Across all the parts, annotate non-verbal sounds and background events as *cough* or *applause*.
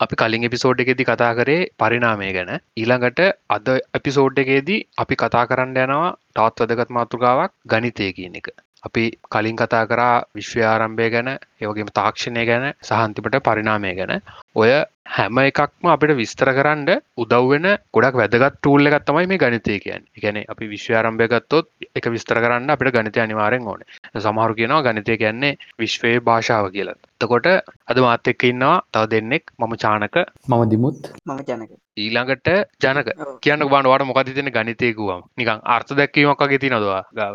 අපි කලින් එපිසෝඩ් එකෙදි කතා කරේ පරිනාමය ගැන. ඊළඟට අද එපිසෝඩ් එකේදී අපි කතා කරන්න යනවා තවත් වැදගත් මාතෘකාවක් ගනිතය කියන එක. අපි කලින් කතා කරා විශ්ව ආරම්භය ගැන ඒවගේම තාක්ෂණය ගැන සහන්තිපට පරිනාමය ගැන. ඔය හැම එකක්ම අපිට විස්තර කරන්න උදව්වෙන ගොඩක් වැදගත් ටූල්ල එකත් තමයි මේ ගනිතය කියන් ගැන අපි විශ්වාරම්භය ගත්තොත් එක විස්තර කරන්න අපිට ගනිතය අනිවාරෙන් ඕන. සමහරු කියනවා ගනිතය කියන්නේ විශ්වයේ භාෂාව කියලත් තකොට අද මාත් එක්ක ඉන්නවා තව දෙන්නෙක්. මම චානක. මම දිමුත්. මම ජනක. ඊළඟට ජනක. කියන්න බානවාට මොකද තින ගනිතයකුවම් නිකං අර්ථ දැක්වීමක් වගේ ති නොදවා ගාව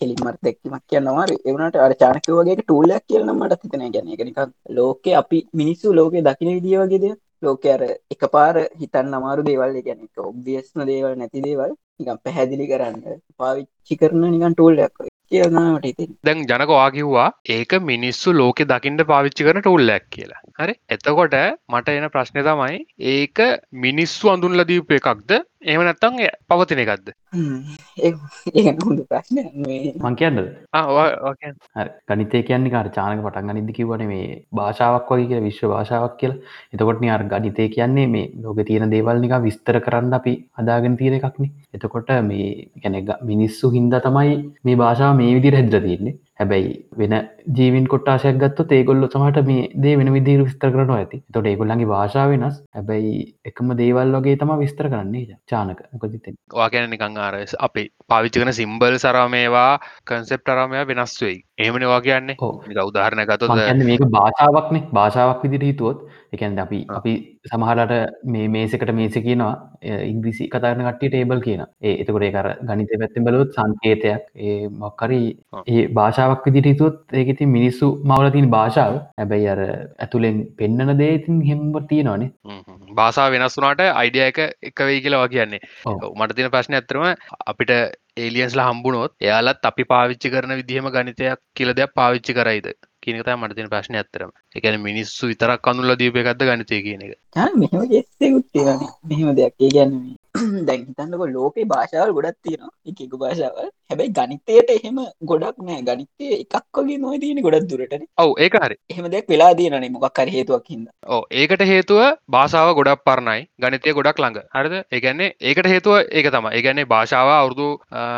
ඒම කෙලින්මත් දැක්කීමක් කියන්නවා එවනට අර චානක වගේ ටූලයක් කියලන මට හිතන ගැන එකනික ලෝක අපි මිනිස්සු ලෝක දකින විදිිය වගේද? ලෝක අර එක පාර හිතන් අමාරු දේවල්. ගැන එක ඔබ්වියස්න දේවල් නැති දේවල් නිකම් පැහැදිලි කරන්න පාවිච්චි කරන නිකන් ටූල්ලයක් කියනට ඉතින් දැන් ජනකවා කිව්වා ඒක මිනිස්සු ලෝකෙ දකිින්ට පාවිච්චි කරන ටූල්ලක් කියලා. හරි? එතකොට මට එන ප්‍රශ්නය තමයි ඒක මිනිස්සු අඳුන්ල දීප එකක්ද? එම නැත්තන් පවතින එකක්ද? හොඳ ප්‍රශ්න මං කියන්නද ආ ගනිතය කියන්නේ. කාර චානක පටන් ගනිදි කිවන මේ භාෂාවක් වගේ කිය විශ්ව භාෂාවක් කියල. එතකොට අර ගනිතය කියන්නේ මේ ලෝක තියෙන දේවල් නික විස්තර කරන්න අපි අදාගෙන තියෙන එකක්නේ. එතකොට මේ ගැන මිනිස්සු හින්ද තමයි මේ භාෂාව මේ විදිර හැදර තියන්නේ. හැබැයි වෙන ජීවින් කොට්ටාශයක් ගත්ත ඒගොල්ල සමට මේ දේ වෙන විදිර විස්තර කරන ඇති. තොට ඒගොල්ලන්ගේ භාෂාව වෙනස්. හැබැයි එකම දේවල් වගේ තම විස්තර කරන්නේ චානක. මොකදතෙන් වාගැන නිකං ආරස් අපි පාවිච්චිකන සිම්බල් සරමේවා කන්සෙප් අරමය වෙනස් වෙයි. ඒමන වා කියන්නේ. උදාහරණ ගතොත් මේක භාෂාවක්නේ. භාෂාවක් විදිර හිතුවොත් එකැන් අපි අපි සමහලට මේ මේසකට මේස කියනවා. ඉංග්‍රිසි කතාරන කට්ටිය ටේබල් කියන ඒ එතකොට ඒකර ගනිත පැත්තෙන් බලොත් සංකේතයක්. ඒ මොක්කරී ඒ භාෂාවක් විදිරිතුත් ඒකති මිනිස්සු මවලතින් භාෂාව. හැබැයි අර ඇතුළෙන් පෙන්න්නන දේතින් හෙම්බ තියෙනවානේ. භාසා වෙනස් වුනාට අයිඩිය එක එක වෙයි කියලා කියන්නේ මට තින ප්‍රශ්න ඇතරම අපිට ඒලියන්ස්ලා හම්බුණොත් එයාලත් අපි පාවිච්චි කරන විදිහම ගනිතයක් කියල දෙයක් පාවිච්චි කරයිද කියනකත මට තින ප්‍රශ්න ඇත්තරම එකන මිනිස්සු විතරක් කඳුල්ල දීප එකක්ද ගනිතය කියන එක. මෙහම ෙස්සෙකුත් මෙහෙම දෙයක්. ඒ ගැන්නේ *clears throat* දැන් හිතන්නක ලෝකේ භාෂාවල් ගොඩක් තියෙනවා. එකක භාෂාවල්. හැබැයි ගනිතයට එහෙම ගොඩක් නෑ. ගනිතය එකක් වගේ නොව තියෙන ගොඩක් දුරට ඔව ඒක හරි. එහෙම දෙයක් වෙලා දයනන මොකක් හරි හේතුවක් හිද ඕ ඒකට හේතුව භාෂාව ගොඩක් පරණයි. ගනිතය ගොඩක් ළඟ. හරිද? ඒගැන්නේ ඒකට හේතුව ඒක තම ඒගැන්නේ භාෂාව අවුරදු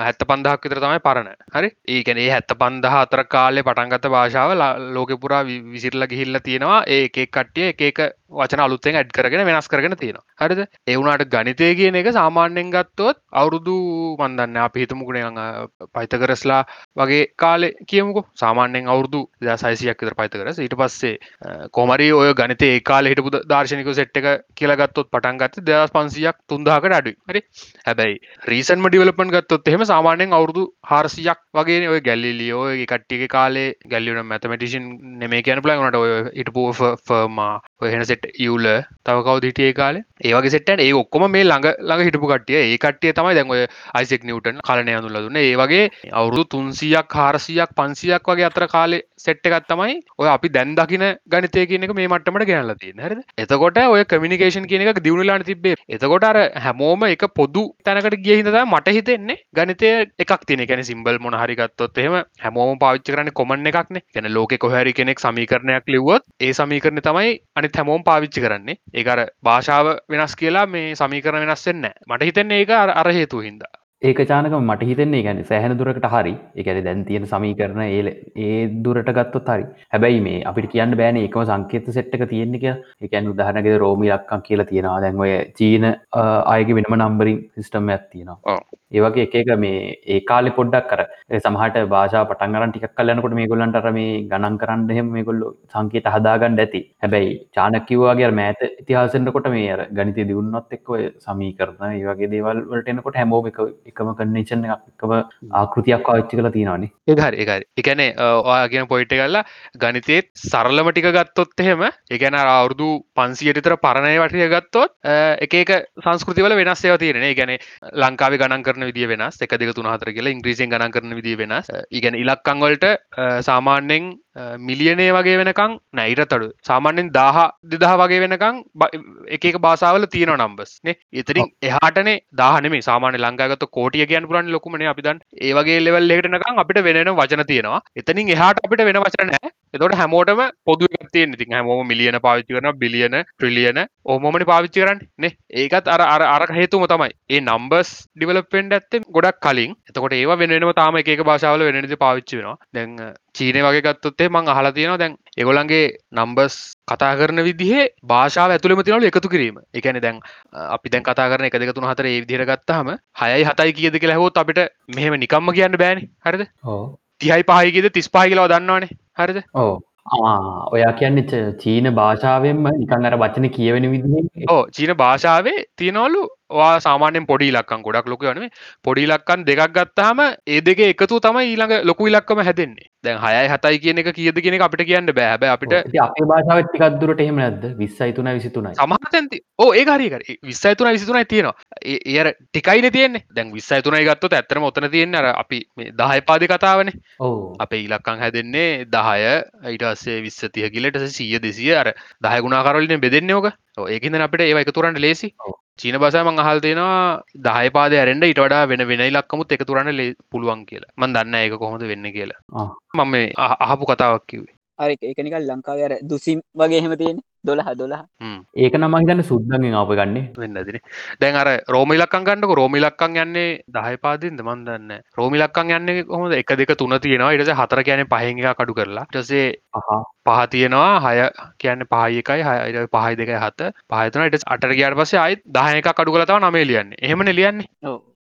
හැත්ත පන්දහක් විතර තමයි පරණ. හරි? ඒකනේ හැත්ත පන්දහ අතර කාලේ පටන්ගත භාෂාව ලෝක පුරා විසිරල ගිහිල්ල තියෙනවා. ඒ එකක් කට්ටිය එක වචන අලුත්තෙන් ඇඩ් කරගෙන වෙනස් කරගෙන තියෙනවා. හරිද? එවුණට ගනිතය කියන එක සාමාන්‍යෙන් ගත්තොත් අවුරුදු මන්දන්න අප හිතමුකුණ පයිතකරස්ලා වගේ කාලෙ කියමුකු. සාමාන්‍යෙන් අවුරදු සයිසියක් විතර පයිතකරස ඊට පස්සේ කොමරි ඔය ගනිත ඒ කාල හිටපු දර්ශනික සෙට් එක කියලගත්තොත් පටන්ගත්ත දස් පන්සියක් තුන්දාහකට අඩු හරි? හැබැයි රීසන්ම ඩිවලපන් ගත්තොත් එහෙම සාමාන්‍යෙන් අවුරදු හාරසියක් වගේ ඔය ගැල්ලිලියෝ කට්ටික කාලේ ගැල්ලියන මැතමටිෂන් නෙමේ කියන පලගනට ඔය ඉටපු ෆර්මා ඔහෙන සෙට් යුල තව කව දිටිය කාලේ? ඒවගේ සෙට්ටන් ඒ ඔක්කොම මේ ළඟ ළඟ හිටපු කටිය ඒ කට්ටිය තමයි දැන්ඔය අයිසෙක් නිවටන් කලනය අඳුල දුන්න. ඒ වගේ අවුරුදු තුන්සියක් හාරසියක් පන්සියක් වගේ අතර කාලේ සෙට්ට එකත් තමයි ඔය අපි දැන් දකින ගනිතය කියන එක මේ මට්ටමට ගැනල තියෙන හරද? එතකොට ඔය කමිනිකේෂන් කියන එක දියුණුලාට තිබේ එතකොට අර හැමෝම එක පොදු තැනකට ගිය හිද මට හිතෙන්නේ ගනිතය එකක් තින ගැන සිම්බල් මොන හරිගත්තොත් එහෙම හැමෝම පාවිච්ච කරන කොමන් එකක්න. ගැන ලෝක කොහැරි කෙනෙක් සමීකරණයක් ලිව්වොත් ඒ සමීකරණ තමයි අනිත් හැමෝම් පාවිච්චි කරන්නේ. ඒකර භාෂාව වෙනස් කියලා මේ සමීකරන වෙනස්සෙන්න මට හිතන්නේ ඒක අර හේතු හින්දා. ඒක චානක මට හිතන්නේ ගැන සෑහන දුරකට හරි. එකැන දැන් තියෙන සමීකරන ඒල ඒ දුරට ගත්තොත් හරි. හැබැයි මේ අපිට කියන්න බෑන එකම සංකේත සෙට්ක තියෙන්නේ එක එකැන් උදාහනගේ රෝමිලක්කම් කියලා තියෙනවා. දැන්වය චීන අයගේ වෙනම නම්බරින් සිිස්ටම් ඇත් තියෙනවා. ඒවගේ එක එක මේ ඒ කාලෙ පොඩ්ඩක් කර සමහට භාෂා පටන්ගරන් ටික් කල්ලනකොට මේ ගොල්ලන්ට මේ ගණන් කරන්න හෙම මේ ගොල්ලු සංකේත හදාගන්න ඇති. හැබැයි චානකිවවාගේ මෑත ඉතිහාසෙන්ට කොට මේ ගනිත දියුන්නොත් එක්ව සමී කරන ඒවගේ දේවල් වලටෙනකොට හැමෝම එක එකම කන්නේෂන් එකම ආකෘතියක් ආච්චි කල තියෙනවානේ ඒහරි ඒකරි එකනේ ඔයාගෙන පොයිට කල්ලා ගනිතේත් සරලම ටික ගත්තොත් එහෙම එකන අවුරදු පන්සියටතර පරණය වටිය ගත්තොත් එක සංස්කෘතිවල වෙනස්සේව තියෙන ගැන ලංකාව ගණන් කරන විදි වෙනස් එක දෙක තුනහතර කියලා ඉංග්‍රීසියෙන් ගණන් කරන විදි වෙනස්. ඉගැන ඉලක්කංවලට සාමාන්‍යෙන් මිලියනය වගේ වෙනකං නැයිට අඩු සාමාන්‍යෙන් දාහ දෙදහ වගේ වෙනකං එක භාසාවල තියෙන නම්බස් නේ. ඉතිරින් එහටනේ දාහනේ සාමාන ලංකාගත කෝටිය කියන් පුරන් ලොකුමන අපිදන් ඒවගේ ලෙවල් එකටනකං අපිට වෙන වචන තියෙනවා. එතනින් එහට අපිට වෙන වචන නෑ එතොට හැමෝටම පොදු තිය ති හැමෝම මිලියන පාවිච්චි කරන බිලියන ට්‍රිලියන ඕමමනි පාවිච්චි කරන්න. නේ? ඒකත් අර අර අර හේතුම තමයි. ඒ නම්බස් ඩිවලපෙන්ඩ ඇත්තේ ගොඩක් කලින්. එතකොට ඒවා වෙනම තාම එක භාෂාවල වෙනදි පාවිච්චි වෙනවා. දැන් චීනය වගේ ගත්තොත්තේ මං අහලා තියෙනවා. දැන් එගොලන්ගේ නම්බස් කතා කරන විදිහේ භාෂාව ඇතුළම තිනවල එකතු කිරීම. එකන දැන් අපි දැන් කතා කරන එක දෙකතුන හතර ඒ විදිහට ගත්තහම හයයි හතයි කියද කියලා හොත් අපිට මෙහෙම නිකම්ම කියන්න බෑනි. හරිද? තිහයි පහහිගෙද තිස් පහහිලාව දන්නවානේ හරිද? ඕ ඔයා කියන්න චීන භාෂාවෙන්ම නිකන් අර වචන කියවෙන විදිහ. ඕ චීන භාෂාවේ තියනවලු වා සාමානෙන් පොඩි ලක්කන් ගොඩක් ලොක වනේ පොඩි ලක්කන් දෙකක් ගත්තාම ඒ දෙක එකතු තමයි ඊළඟ ලොකු ඉලක්කම හැදෙන්නේ. දැන් හයයි හතයි කියන එක කියද කියෙන අපිට කියන්න බෑබ අපිට අපේ භාෂාව ටිකක්දුරට එහෙම නැද විස්සයි තුන විසිතුනයි සමහතැති ඕ ඒ හරිකර විස්සයි තුන විසිතුනයි තියෙනවා. ඒර ටිකයින තියෙන්නේ. දැන් විස්සයි තුනයි ගත්තොත් ඇතරම ඔතන තියෙන අර අපි දහය පාද කතාවනේ ඕ අපේ ඉලක්කං හැදෙන්නේ දහය ඊටස්සේ විස්ස තියකිලට සීය දෙසිය අර දහයගුණාකරලින් බෙදෙන්නේ ඕක. ඒකද අපිට ඒ එකතුරන්ට ලේසි චීන බසම අහල් දෙෙනවා දහය පාද ඇරෙන්ට ඉට වඩා වෙන වෙන ලක්කමුත් එක තුරන්න පුළුවන් කියලා. මන් දන්න ඒක කොහොඳ වෙන්න කියලා. මම අහපු කතාවක් කිවේ අර ඒකනිකල් ලංකාවර දුසිම් වගේ හෙම තියෙන දොළහ දොළහ. ඒක නමක් ගන්න සුද්දගෙන් අප ගන්නේ. වෙන්නදින දැන් අර රෝමිලක්කන් ගන්නක. රෝමිලක්කන් යන්නේ දහයපාදින්ද මන්දන්න රෝමිලක්කන් යන්නේ කොහොද එක දෙක තුන තියෙනවා. ඉටස හතර කියන පහහික කඩු කරලා. ටසේ පහ තියෙනවා. හය කියන්න පහයකයි හය පහයි දෙකයි හත. පහතනට අට ගයාට පසේ අයි දායක කඩු කලතාව නමේ ලියන්නේ. එහෙමන ලියන්නේ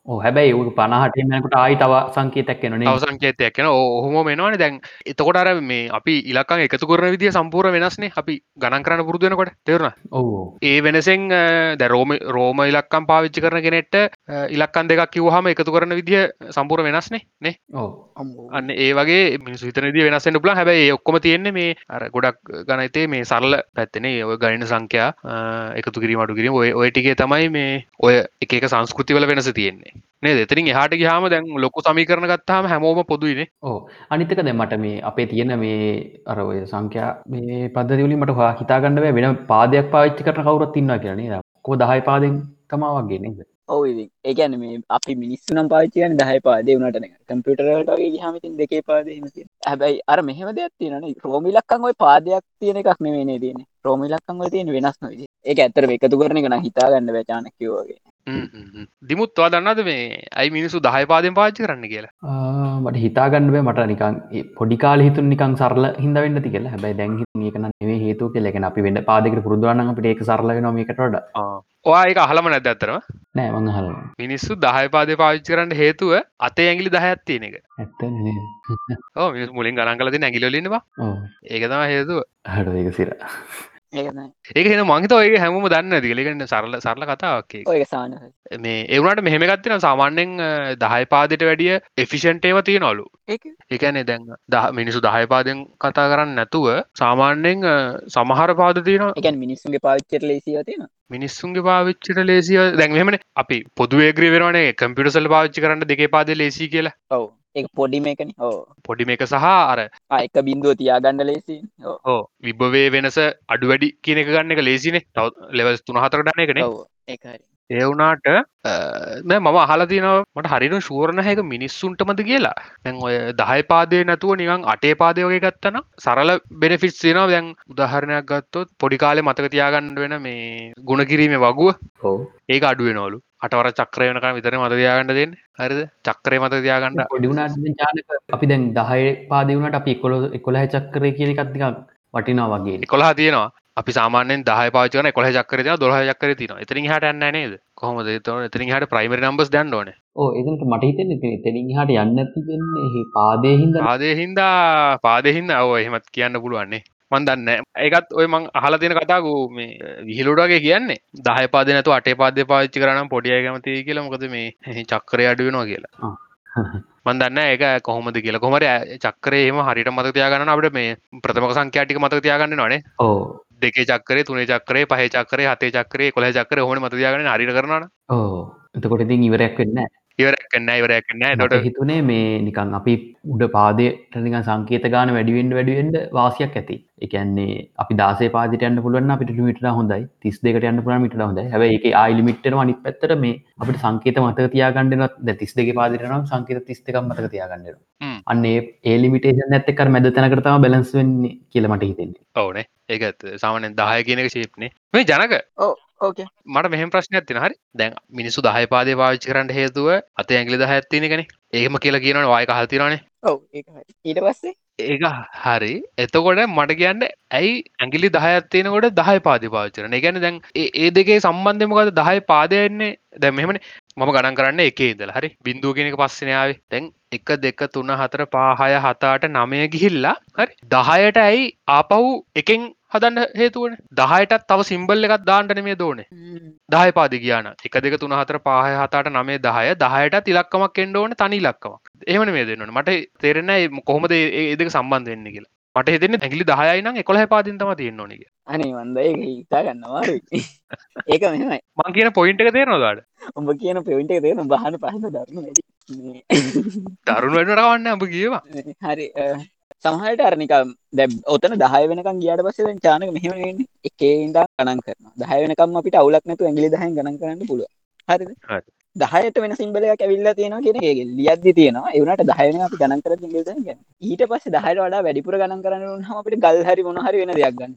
හැබැයි ඌ පනහටමකට ආයි තව සංකේතයක් කෙනනේ තව සංකේතයක් කෙන ඔහොම මෙනවාන දැන් එතකොට අර මේ අපි ඉලක්කන් එකතු කරන විදිිය සම්පූර වෙනස්නේ. අපි ගණන් කරන පුරදුවනකොට තෙරන ඒ වෙනසෙන් ද රෝම රෝම ඉලක්කම් පාවිච්චි කරන කෙනෙට ඉලක්කන් දෙකක් කිවහම එකතු කරන විදිිය සම්පූර වෙනස්නේ නේ? අන්න ඒ වගේ මිනිස් විතනද වෙනස්සෙන් පුලා හැබයි ඔක්කොම තියෙන්නේ මේ අර ගොඩක් ගනතේ මේ සරල පැත්තනේ ඔය ගණන සංඛ්‍යා එකතු කිරීමටු කිරීම. ඔය ඔය ටිගේ තමයි මේ ඔය එක සංස්කෘතිවල වෙනස තියෙන්නේ නේ දෙතරින් එහට ගහම දැන් ලොකු සමීකරන ගත්තාම හැමෝම පොදුයිනේ. ඕ අනිතක දැ මට මේ අපේ තියෙන මේ අරය සංඛ්‍යා මේ පදදිවලි මට හා හිතාගන්නව වෙන පාදයක් පාච්චි කරන කවුරත් ඉන්න කියන්නේ කෝ දහයි පාදෙන් තමාවගේ නේද? ඔව ඒකැන මේ අපි මිනිස්සු නම් පාච්චියන දහය පාදේ වනටන කම්පියටරටගේ හමිතින් දෙකේ පාදම හැබැයි අර මෙහම දෙයක් තියෙන රෝමිලක්කන් ඔයි පාදයක් තියෙන එකක් නෙමේනේ තියෙන රෝමිලක්කන් ඔය තියෙන වෙනස් නොද ඒක ඇත්තර එකතු කරන එක හිතාගන්න වැචානකවගේ දිමුත්වා දන්නද මේ ඇයි මිනිසු දහය පාදෙන් පාච්චි කරන්න කියලා? මට හිතාගන්නව මට නිකන් පොඩිකාල හිතු නිකන් සරල හිද වෙන්න ති කියලා. හැබයි දැන් ඒකන නේ හේතු කෙලෙන අපි වෙන්න පාදකට පුරදුවන්න අපට ඒක සරල නොමිකටට ඔයා ඒක අහලම නැද ඇතරම නෑමං හල මිනිස්සු දහය පාදය පාවිච්චි කරන්න හේතුව අතේ ඇගිලි දහයත් තියෙන එක. ඇත්ත ඕ මිනිස් මුලින් ගණන් කලති නැගිලලන්නවා ඒකතම හේතුව. හඩ ඒක සිර ඒක හෙන මංහිත ඔයගේ හැම දන්න දිලිගන්න සරල සරල කතාවක් ඔය සාන මේ එවනට මෙහෙම ගත්තින සාමාන්‍යෙන් දහය පාදට වැඩිය එෆිෂන්ටේව තියෙනවලු. එකනේ දැන් දහ මිනිසු දහය පාදෙන් කතා කරන්න නැතුව සාමාන්‍යෙන් සමහර පාද තියෙන එකන් මිනිස්සුන්ගේ පාච්චර ලේසිව තියෙන මිනිස්සුන්ගේ පාවිච්චට ලේසිය දැන්හෙමන අපි පොදුවේ ග්‍රීවරනේ කම්පිටසල් පාච්චි කරන්න දෙකේ පාද ලේසි කියලා. ඔව ඒ පොඩි මේකන. ඕ පොඩි මේක සහ අර එක බින්දුව තියාගන්න ලේසි ඕ විබ්බවේ වෙනස අඩු වැඩි කියනක ගන්න එක ලේසිනේ. තව ලෙවස් තුන හතර ඩන එකන. ඒ වුනාට මම අහලා තියනව මට හරින ශූරණ හැක මිනිස්සුන්ටමද කියලා. දැන් ඔය දහය පාදය නැතුව නිකං අටේ පාදයෝගේ ගත්තන සරල බෙනෆිස් තියනවා. දැන් උදාහරණයක් ගත්තොත් පොඩිකාලේ මතක තියාගන්න වෙන මේ ගුණකිරීම වගුව. හෝ ඒක අඩුවෙනවලු අටවර චක්‍රය වෙනක විතර මත තියාගන්න දෙන්න. හරිද? චක්‍රය මත තියාගන්න. පොඩිුණට අපි දැන් දහය පාදවුණට අපි එකොල එකොළ චක්‍රය කියලි කත්තික වටිනා වගේ. කොලා තියෙනවා අපි සාමානෙන් දහ පාචන කොහ චක්කර දොහ චක්කර තින එතරින් හට යන්න නේද? කොහොමද? එතරින් හට ප්‍රයිමරි නම්බස් දන්නඩන ඕ එකට මටහිතන එතරින් හට යන්න තිබෙන්නේ පාදයහින්ද පාදයහින්දා පාදහින්ද ඔව එහෙමත් කියන්න පුළුවන්නේ මන් දන්න ඒකත් ඔය මං අහල තියෙන කතාගු මේ විහිලුඩගේ කියන්නේ. දහ පාදනතු අටේ පාද පාච්චි කරනම් පොඩිය ගමති කියලා මොකද මේ *laughs* චක්කරය අඩුවෙනවා කියලා. *laughs* මන්දන්න ඒක කොහොමද කියල. කොමර චක්‍රයේම හරිට මත තියාගන්න අපට මේ ප්‍රථමක සංඛ්‍යාටික මත තියාගන්න නොනේ ඕ දෙක චක්‍රේ තුනේ චක්‍රේ පහ චක්‍රේ හතේ චක්‍රේ කොළ චක්‍ර හොන මත තියාගන්න? හරි කරන ඕ එතකොට ඉතින් ඉවරයක් වෙන්න ඉවරක්න්න ඉවරක්න්න ොට හිතුනේ මේ නිකන් අපි උඩ පාදයට නික සංකේත ගාන වැඩිුවෙන්ට වැඩුවෙන්ට වාසියක් ඇති. එකන්නේ අපි දාසේ පාදිටයන්න පුළුවන් අපිට මිට හොඳයි. තිස් දෙකට යන්න පුළ මිට හොඳ හැ එක ආයිලිමිට්ට අනි පැත්තර මේ අපට සංකේත මතක තියාගන්නන ද තිස් දෙක පාදිරනම් සංකේත තිස් දෙක මතක තියාගන්නන අන්නේ ඒ ලිමිටේෂන් ඇත්තකර මැද තැනකරතම බැලන්ස් වෙන්නේ කියලමට හිතෙන්නේ. ඕනේ ඒක ඇත්ත. සාමනෙන් දහය කියනක ශේප්නේ මේ ජනක ඕකේ මට මෙහම ප්‍රශ්නයක් තින හරි. දැන් මිනිසු දහය පාදය පාවිච්චි කරන්න හේතුව අත ඇගලි දහ ඇත්තින කෙන ඒම කියලා කියනට වායක හල්තිරනේ ඔව ඊට පස්සේ? ඒක හරි. එතකොට මට කියන්න ඇයි ඇගිලි දහයත්තියනකොට දහය පාති පාචරන ගැන දැන් ඒ දෙකේ සම්බන්ධමකද දහය පාදයන්නේ දැ මෙමන මම ගණන් කරන්න එකේ ඉදල හරි? බින්දුව කෙනෙක පස්සනාව තැන් එක දෙක තුන්න හතර පාහය හතාට නමය ගිහිල්ලා හරි? දහයට ඇයි ආපහු එකෙන් හදන්න හේතුවන දහයටත් තව සිම්බල් එකත් දාන්ටන මේ දෝනේ. දහය පාදි කියන එක දෙක තුන හතර පාහය හතාට නමේ දහය දහයට තිලක්කමක් එන්ඩෝන තනි ලක්කමක් එහමන මේ දෙන්නට මට තේරෙන කොහොමද ඒ දෙක සම්බන්ධ වෙන්න කියලා මට හිතෙන ඇගලි දහයනම් එකොළ පාදින්තම තියෙන් නොනක අනේ වන්ද ඒක හිතා ගන්නවා *laughs* ඒක මෙමයි මං කියන පොයින්ට එක තේරනොදාට උඹ කියන පෙවිට තේන බහන පහස දරන දරුණු වැඩටවන්න අප කියවා. හරි සමහට අරනික දැ ඔතන දහය වෙනකම් ගියට පස්සේ චානක මෙහමෙන් එකේන්ද ගණන් කරන දහය වෙනකම් අපිට අවුලක් නැතු ඇගලි දහ ගණන් කරන්න පුළුව හරි. දහයට වෙන සිම්බලයක් ඇවිල්ල තියෙන කියෙන ලියද්දි තියෙනවා. එවනට දහයන අපි ගණන් කර ගෙන ඊට පස්ස දහයට වඩා වැඩිපුර ගණන් කරන්න හම අපිට ගල් හරි මොහරි වෙන දෙයක් ගන්න.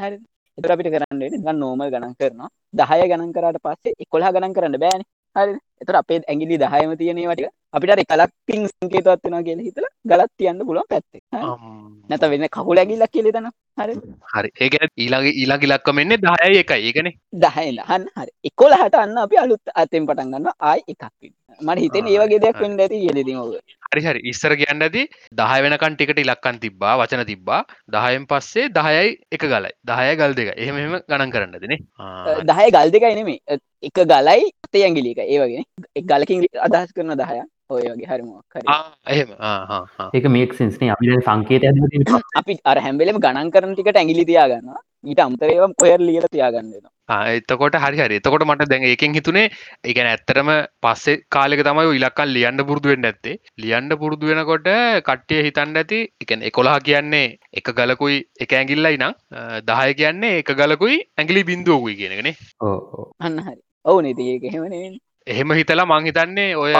හරි. එතර අපිට කරන්න ගන්න නෝමල් ගණන් කරනවා. දහය ගණන් කරට පස්සේ එකොලා ගණන් කරන්න බෑන. හරි එතර අපේ ඇගිලි දහයම තියනවට අපිට කලක් පින් සංකේතත්වන කියල හිතල ගලත් තියන්න පුළුවන් පැත්තේ. නැත වෙන කහුල ඇගිල්ලක් කියලෙතන හරි. හරි. ඒකන ඊළගේ ඊළඟ ලක්කමෙන්නේ දහය එක ඒකන දහයන්න හන්න හරි එකොල හට අන්න අපි අලුත් අතෙන් පටන් ගන්න ආයි එකක් මට හිතෙන ඒවගේ දෙයක් වෙන්න ඇති කියලෙති ඔව හරි හරි. ඉස්සර කියන්න ඇති දහය වෙනකන් ටිකට ඉලක්කන් තිබ්බා වචන තිබ්බා. දහයෙන් පස්සේ දහයයි එක ගලයි. දහය ගල් දෙක එහෙම ගණන් කරන්න දෙනේ දහය ගල් දෙකයි නෙමේ එක ගලයි අතේ ඇගිලික ඒවගෙන ගලකින් අදහස් කරන දහය ඔය වගේ හරිමක් හරි එහෙම. ආ, ආ, ආ. ඒක මේක් සින්ස්නේ අපි සංකේත අපි අර හැම්බෙලම ගණන් කරන ටිකට ඇගිලි තියාගන්න ඊට අම්තරේව පොයර් ලියල තියාගන්නනවා ආ, එතකොට හරි හරි. එතකොට මට දැන් ඒකෙන් හිතුනේ ඒකන ඇත්තරම පස්සේ කාලෙක තමයි ඉලක්කන් ලියන්න පුරුදුවෙන් ඇත්තේ ලියන්න පුරුදු වෙනකොට කට්ටිය හිතන්න ඇති එකන එකොළහ කියන්නේ එක ගලකුයි එක ඇගිල්ලයි නම් දහය කියන්නේ එක ගලකුයි ඇගිලි බින්දුවකුයි කියනගෙන ඕ අන්න හරි. ඔවු නති ඒක හෙමන එහෙම හිතලා මං හිතන්නේ ඔය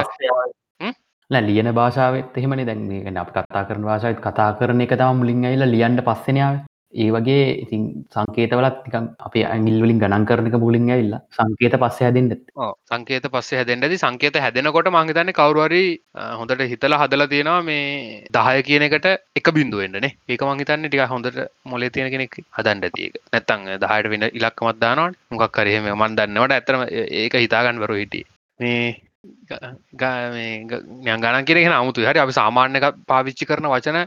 ලියන භාෂාවත් එහෙමනි. දැන් අප කතා කරන භාෂාවත් කතා කරන එක තම මුලින් ඇයිල ලියන්ට පස්සෙනාව ඒ වගේ ඉතින් සංකේතවලත් අපේ ඇගිල්වලින් ගණන් කරනක මුලින් ඇල්ල සංකේත පස්ස හැදෙන්ට සංකේත පස්සේ හැදෙන්ටදි සංකේත හැදෙනකොට මංහිතන්නේ කවරුවරි හොඳට හිතලා හදලා තියෙනවා මේ දහය කියන එකට එක බින්දුවෙන්ටනේ ඒක මංහිතන්නේ ටික හොඳට මොලේ තියෙන කෙනෙක් හදන්ට තියක නැත්තං දහයට වෙන ඉලක්කමත් දානවට මොකක් කරහෙම මන් දන්නවට ඇතරම ඒක හිතාගන්න වරු හිටිය මේ ගණන් කියෙන අමුතු හරි අපි සාමාන්‍යක පාවිච්චි කරන වචන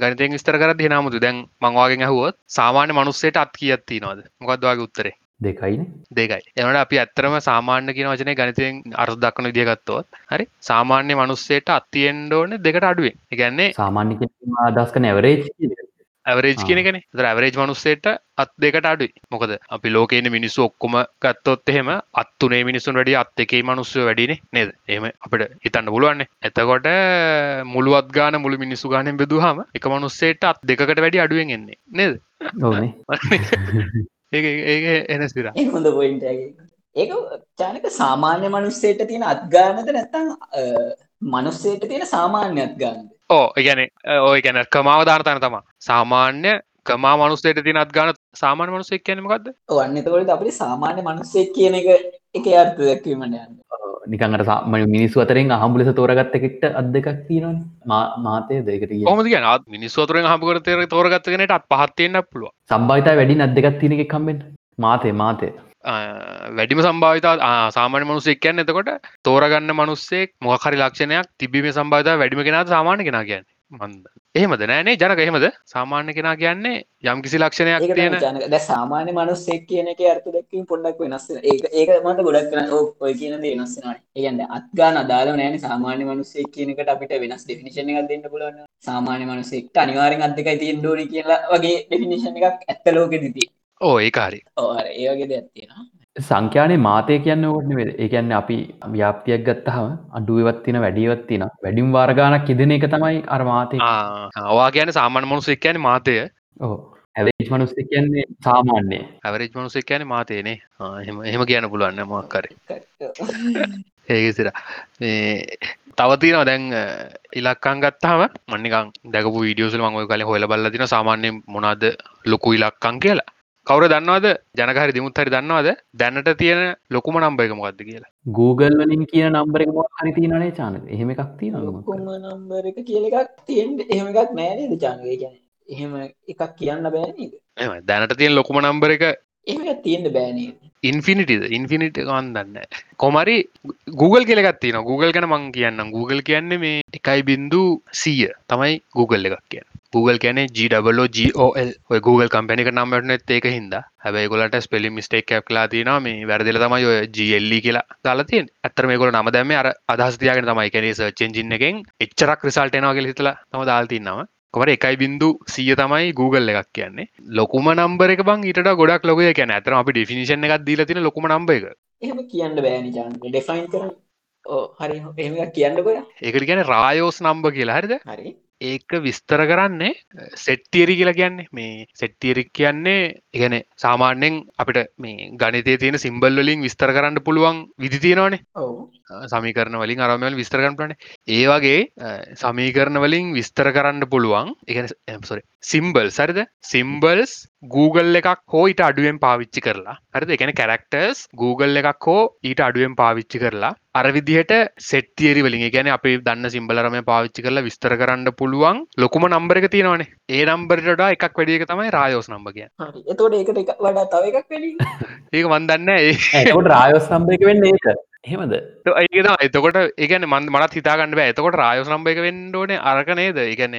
ගනිතෙන් විස්තර කර දිනමුතු දැන් මංවාගෙන් ඇහුවොත් සාමාන්‍ය මනුස්සේට අත් කියත්ති නොද මොකක්දවාගේ උත්තරේ? දෙකයින. දෙකයි. එනට අපි ඇත්තරම සාමාන්‍ය කියන වචනය ගනිතයෙන් අර්ථ දක්න විදිගත්තොත් හරි සාමාන්‍ය මනුස්සේට අත්තියෙන්ඩෝන දෙකට අඩුවෙන්. එකන්නේ සාමාන්‍ය අදස්ක නැවරේජ් ඇවරේජ් ආ. කියනගෙන ඇවරේජ් මනුස්සේට අත් දෙකට අඩුයි. මොකද අපි ලෝකන මිනිස්සු ඔක්කොම ගත්තොත් එහෙම අත්තුනේ මිනිසුන් වැඩිය අත් එකේ මනුස්සය වැඩින නේද? එම අපට හිතන්න පුළුවන්නේ. එතකොට මුළුවත් ගාන මුළු මිනිස්සු ගානෙන් බෙදුහම එක මනුස්සේට අත් දෙකට වැඩි අඩුවෙන් එන්නේ නේද? ඒ *laughs* ඒ එන සිර ඒ හොඳ පොයින්ටගේ ඒක චානක සාමාන්‍ය මනුස්සේට තියෙන අත්ගානද නැත්තං මනුස්සේට තියෙන සාමාන්‍ය අත්ගානද ඕ ඉගැන ඔය ගැන කමාවධානතන තම. සාමාන්‍ය කමා මනුස්සේට තිනත් ගාන සාමාන්‍ය මනුස්සෙක් කියනමකක්ද වන්න එතකොට අපිට සාමාන්‍ය මනුස්සෙක් කියන එක එක අර්ථ දැක්වීමට යන්න. නිකඟට සාම මිනිස්සු අතරෙන් අහම්බුලෙස තෝරගත්ත එකට අත් දෙකක් තියෙන මාතය දෙකට හොම කියන මිනිස්සෝතරෙන් හමකර තේර තෝරගත්තගෙනට අත් පහත්තියෙන්න්න පුළුව සම්බාහිතා වැඩි අත් දෙකක් තියෙනෙ කම්බෙන් මාතේ මාතය වැඩිම සම්භාවිතා සාමාන්‍ය මනුස්සෙක් කියන්න එතකොට තෝරගන්න මනුස්සෙක් මොහරි ලක්ෂණයක් තිබීම සම්භාවිතා වැඩිම කෙනත් සාමාන්‍ය කෙන කියන්න මන්ද එහෙමද නෑනේ ජනක එහෙමද සාමාන්‍ය කෙනා කියන්නේ යම් කිසි ලක්ෂණයක් තියෙන ජනක සාමාන්‍ය මනුස්සෙක් කියන එක අර්ථ දැක්වීම පොඩ්ඩක් වෙනස්. ඒක ඒක මට ගොඩක් ඔය කියන දේ වෙනස් වෙනවා. ඒ කියන්නේ අත්ගාන අදාළව නෑනේ සාමාන්‍ය මනුස්සෙක් කියන එකට අපිට වෙනස් ඩෙෆිනිෂන් එකක් දෙන්න පුළුවන්. සාමාන්‍ය මනුස්සෙක්ට අනිවාර්යෙන් අත් දෙකයි තියෙන්න ඕනේ කියලා වගේ ඩෙෆිනිෂන් එකක් ඇත්ත ලෝකෙදි තියෙනවා. ඕ ඒ කාරි ඔව් අර ඒ වගේ දෙයක් තියෙනවා. සංඛ්‍යානය මාතය කියන්න ඕටන වෙද ඒකන්න අපි ව්‍යාපතියක් ගත්තහම අඩුවත්තින වැඩියවත්තින වැඩිම් වාර්ගානක් ඉදන එක තමයි අර මාතය වා කියන සාමාන්‍ය මනුස්සෙක් කියන මාතය. ඕ ඇවේජ් මනුස්ස කියන්නේ සාමාන්‍යය. ඇවරේජ් මනුස්සෙක් කියන මාතයනේ එහෙම එහෙම කියන්න පුළුවන්න මොක්කර *laughs* ඒක සිර තවතිනවා දැන් ඉලක්කං ගත්තාම මන්නිකං දැකපු වීඩියෝසල මංගොය කලින් හොල බල්ල තින සාමාන්‍ය මොනාද ලොකු ඉලක්කං කියලා කවර දන්නවාද? ජනකාරි දිමුත් හරි දන්නවාද? දැනට තියෙන ලොකුම නම්බයක මොකක්ද කියලා? Google වලින් කියන නම්බර එක මොක් හරි තියනේ චාන එහෙම එකක් තිය ලොකුම නම්බර එක කියල එකක් තියෙන් එහෙම එකක් නෑනේද චන්ගේ ගැන එහෙම එකක් කියන්න බෑනීද එම දැනට තියෙන ලොකුම නම්බර එක එහෙම එකක් තියෙන්ට බෑනී ඉන්ෆිනිිටද ඉන්ෆිනිට ගන්දන්න කොමරි Google කෙලගත්තින Google ගැන මං කියන්න Google කියන්නේ මේ එකයි බින්දු සීය තමයි Google එකක් කියන්න Google කියන GWOGOL ඔය Google කම්පැනික නම්මටනෙත් ඒක හිද හැබයි ගොලට ස්පෙලි මිස්ටේක් කැප්ලා තින මේ වැරදිල තමයි ඔය GLල කියලා දාලතින් ඇත්තර මේ ගොල නම දැම අර අදහස්තියාගෙන තමයි. කැනේ සර්චෙන්ජින්න එකෙන් එච්චරක් රිසල්ටනවා කෙ හිතලා තම දාල්තින්නවා කොමට එකයි බින්දු සිය තමයි Google එකක් කියන්නේ. ලොකුම නම්බර එක බං ඊට ගොඩක් ලොක කියන ඇතන අපි ඩිෆිනිශන එකක් දීල තින ලොකුම නම්බ එක. එහෙම කියන්න බෑනි චාන් ඩෙෆයින් කර හරි. එහෙම එකක් කියන්න කොය ඒකට ගැන රායෝස් නම්බ කියලා. හරිද? හරි ඒක විස්තර කරන්නේ සෙට්තියරි කියලා කියන්නේ. මේ සෙට්තියරික් කියන්නේ ඉගැන සාමාන්‍යෙන් අපිට මේ ගනිතේ තියෙන සිම්බල් වලින් විස්තර කරන්න පුළුවන් විදි තියෙනවානේ. ඔවු. සමීකරන වලින් අරමල් විස්තරගන්න පලන ඒ වගේ සමීකරණ වලින් විස්තර කරන්න පුළුවන් එක සොරි සිම්බල් සරිද සිම්බල්ස් Google එකක් හෝ ඊට අඩුවෙන් පාවිච්චි කරලා. හරිද? එකන කැරක්ටර්ස් Google එකක් හෝ ඊට අඩුවෙන් පාවිච්චි කරලා අර විදිහට සෙට්තියරි වලින් ගැන අපි දන්න සිම්බලරම පාවිච්චි කරලා විස්තර කරන්න පුළුවන්. ලොකුම නම්බර එක තියෙනවනේ. ඒ නම්බරට එකක් වැඩියක තමයි රායෝස් නම්බ කිය හරි. එතකොට ඒකට එක වඩා තව එකක් වැඩි *laughs* ඒක වන්දන්න ඒ රායෝස් නම්බර එක වෙන්න ඒක එහෙමද? ඒක එතකොට ඒගන මන් මනත් හිතාගන්න බෑ. එතකොට රායෝස් නම්බ එක වෙන්ඩෝන අරක නේද? ඒගැන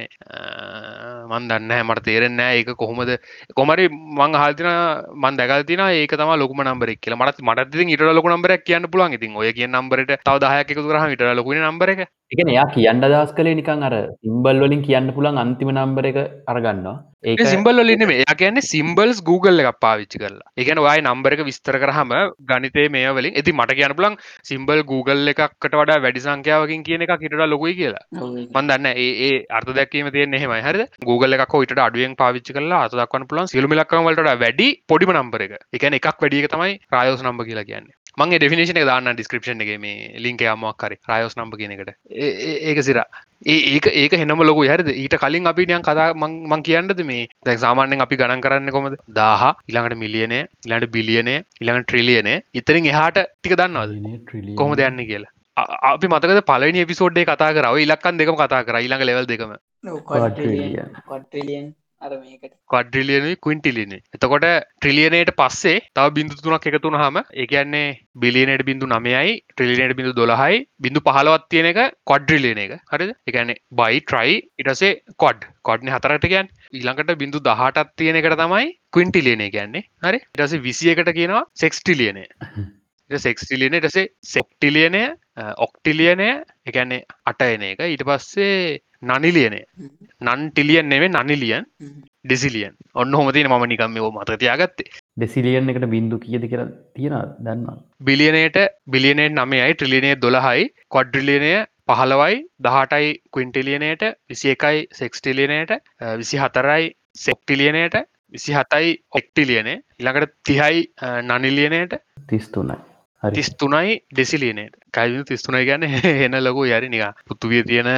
මන් දන්න මට තේරෙන්න ඒක කොහොමද. කොමරි මං හල්තින මන් දැකල්තින ඒක තම ලොකුම නම්බරක් කියල. මට මට ඉට ලොක නම්බරක් කියන්න පුලන් ඉතින් ඔය කිය නම්බරට තව දහයක් තුරහ ඉට ලොකුණ නම්බර එක. එකන එයා කියන්න දස් කලේ නිකං අර සිම්බල් වලින් කියන්න පුළන් අන්තිම නම්බර එක අරගන්නවා ඒ ඒක සිම්බල් වලින් මේ කියන්නේ සිම්බල්ස් Google එකක් පාවිච්චි කරලා. කියන්නේ ඔයයි නම්බර එක විස්තර කරාම ගණිතයේ මේ වලින් ඉතින් මට කියන්න පුළුවන් සිම්බල් Google එකකට වඩා වැඩි සංඛ්‍යාවකින් කියන ඊට වඩා ලොකුයි කියලා. මම දන්නේ ඒ අර්ථ දැක්වීම තියෙන්නේ එහෙමයි හරිද? Google එකක් ඊට අඩුවෙන් පාවිච්චි කරලා අර්ථ දක්වන්න පුළුවන් සියලුම ඉලක්කම් වලට වඩා පොඩිම නම්බර එක. කියන්නේ එකක් වැඩි එක තමයි රායෝස් නම්බර් කියලා කියන්නේ. මගේ ඩෙෆිනේෂන් එක දාන්න ඩිස්ක්‍රිප්ෂන් එකේ මේ ලින්ක් හරි රායෝස් නම්බර් කියන එකට. ඒ- ඒ- ඒක සිරා. ඒක ඒක හෙනම ලොකු හරිද? ඊට කලින් අපි නියන් කතා මං මං කියන්නද මේ? දැන් සාමාන්‍යයෙන් අපි ගණන් කරන්නේ කොහමද? 1000 ඊළඟට මිලියනය ඊළඟට බිලියනය ඊළඟට ට්‍රිලියනය ඉතින් එහාට ටික දන්නවද? කොහොමද යන්නේ කියලා? අපි මතකද පළවෙනි එපිසෝඩ් එකේ කතා කරා? ඔය ඉලක්කම් දෙකම කතා කරා. ඊළඟ ලෙවල් දෙකම අර මේකට. ක්වඩ්‍රිලියනුයි ක්වින්ටිලියන එතකොට ට්‍රිලියනයට පස්සේ තව බිඳු තුනක් එකතුන හම ඒකන්නේ බිලියනට බිඳු නමයයි ට්‍රිලියනට බිඳු දොළහයි බිඳු පහලවත් තියෙන එක කොඩ්රිලියන එක. හරි එකන්නේ බයි ට්‍රයි ඉටසේ කොඩ් කොඩ්න හතරට කියන් ඊළඟට බිඳු දහටත් තියෙන එකට තමයි ක්වින්ටිලියන කියන්නේ. හරි? ඉටස විසියකට කියනවා සෙක්ස්ටිලියනය සෙක්ස්ටිලියන ටසේ සෙක්ටිලියනය ඔක්ටිලියනය එකන්නේ අටයන එක. ඊට පස්සේ නනිලියනය නන්ටිලියන් නෙවේ නනිලියන්. ඩෙසිලියන්. ඔන්න හොමතින ම නිකම් මේ මත තියාගත්තේ. ඩෙසිලියන් එකට බින්දු කියද කියලා තියෙන දන්න බිලියනයට බිලියනට නමයයි ට්‍රිලියනය දොළහයි කොඩ්රිලියනය පහළවයි දහටයි ක්වින්ටිලියනයට විසි එකයි සෙක්ස්ටිලියනයට විසි හතරයි සෙක්ටිලියනයට විසි හතයි ඔක්ටිලියනේ ඉළඟට තිහයි නනිලියනයට තිස්තුනයි තිස්තුනයි ඩෙසිලියනයට කයිු තිස්තුනයි ගැන *laughs* එන ලොකු යරි නික පුත්තුවිය තියෙන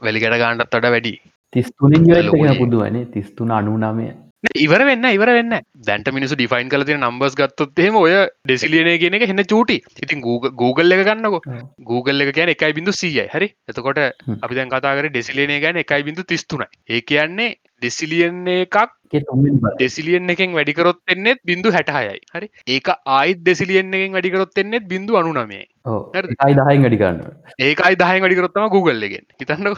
වැලිගට ගාන්ඩත් අට වැඩි. තිස්තුනින්. පුදුවනේ තිස්තුන අනුනාමය ඉවර වෙන්න ඉවර වෙන්න. දැන්ට මිනිසු ඩිෆයින් කල තින නම්බස් ගත්තොත්හෙම ඔය ඩෙසිලියනය කියන එක හෙන්න චූටි. ඉතින් Google එක ගන්නකො. Google එක කියන එකයි බිඳු සීයයි. හරි? එතකොට. අපි දැන් කතාකර ඩෙසිලියනය ගැන එකයි බිඳු තිස්තුනයි. ඒ කියන්නේ ඩෙසිලියන් එකක් ඩෙසිලියන් එකෙන් වැඩිකරොත් එන්නෙත් බිඳු හැටහයයි. හරි? ඒක ආයිත් දෙසිලියන් එකෙන් වැඩිකරොත් එන්නෙත් බිඳු අනුනමේ. හරිද? යි දහයින් ගඩි ගන්න ඒකයි දහය වැඩිකරොත්තම Google එකෙන්. හිතන්න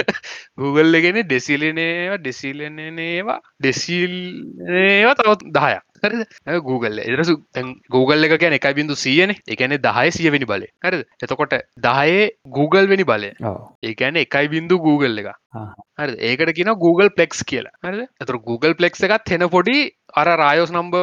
*laughs* Google එකෙන ඩෙසිලිනේවා ඩෙසිලනේවා ඩෙසිල්ඒවා තවත් දහයක් හරිද? ඇ Google එදරසු Google එක කියන එකයි බිඳු සියන. එකන දහය සියවෙනි බලය. හරිද? එතකොට දහයේ Google වෙනි බලය. ඒකැන එකයි බින්දු Google එක. හරි ඒකට කියන Google පලෙක්ස් කියලා. හරි ඇතුර Google පලෙක්ස් එකත් හෙන පොඩි අර රායෝස් නම්බ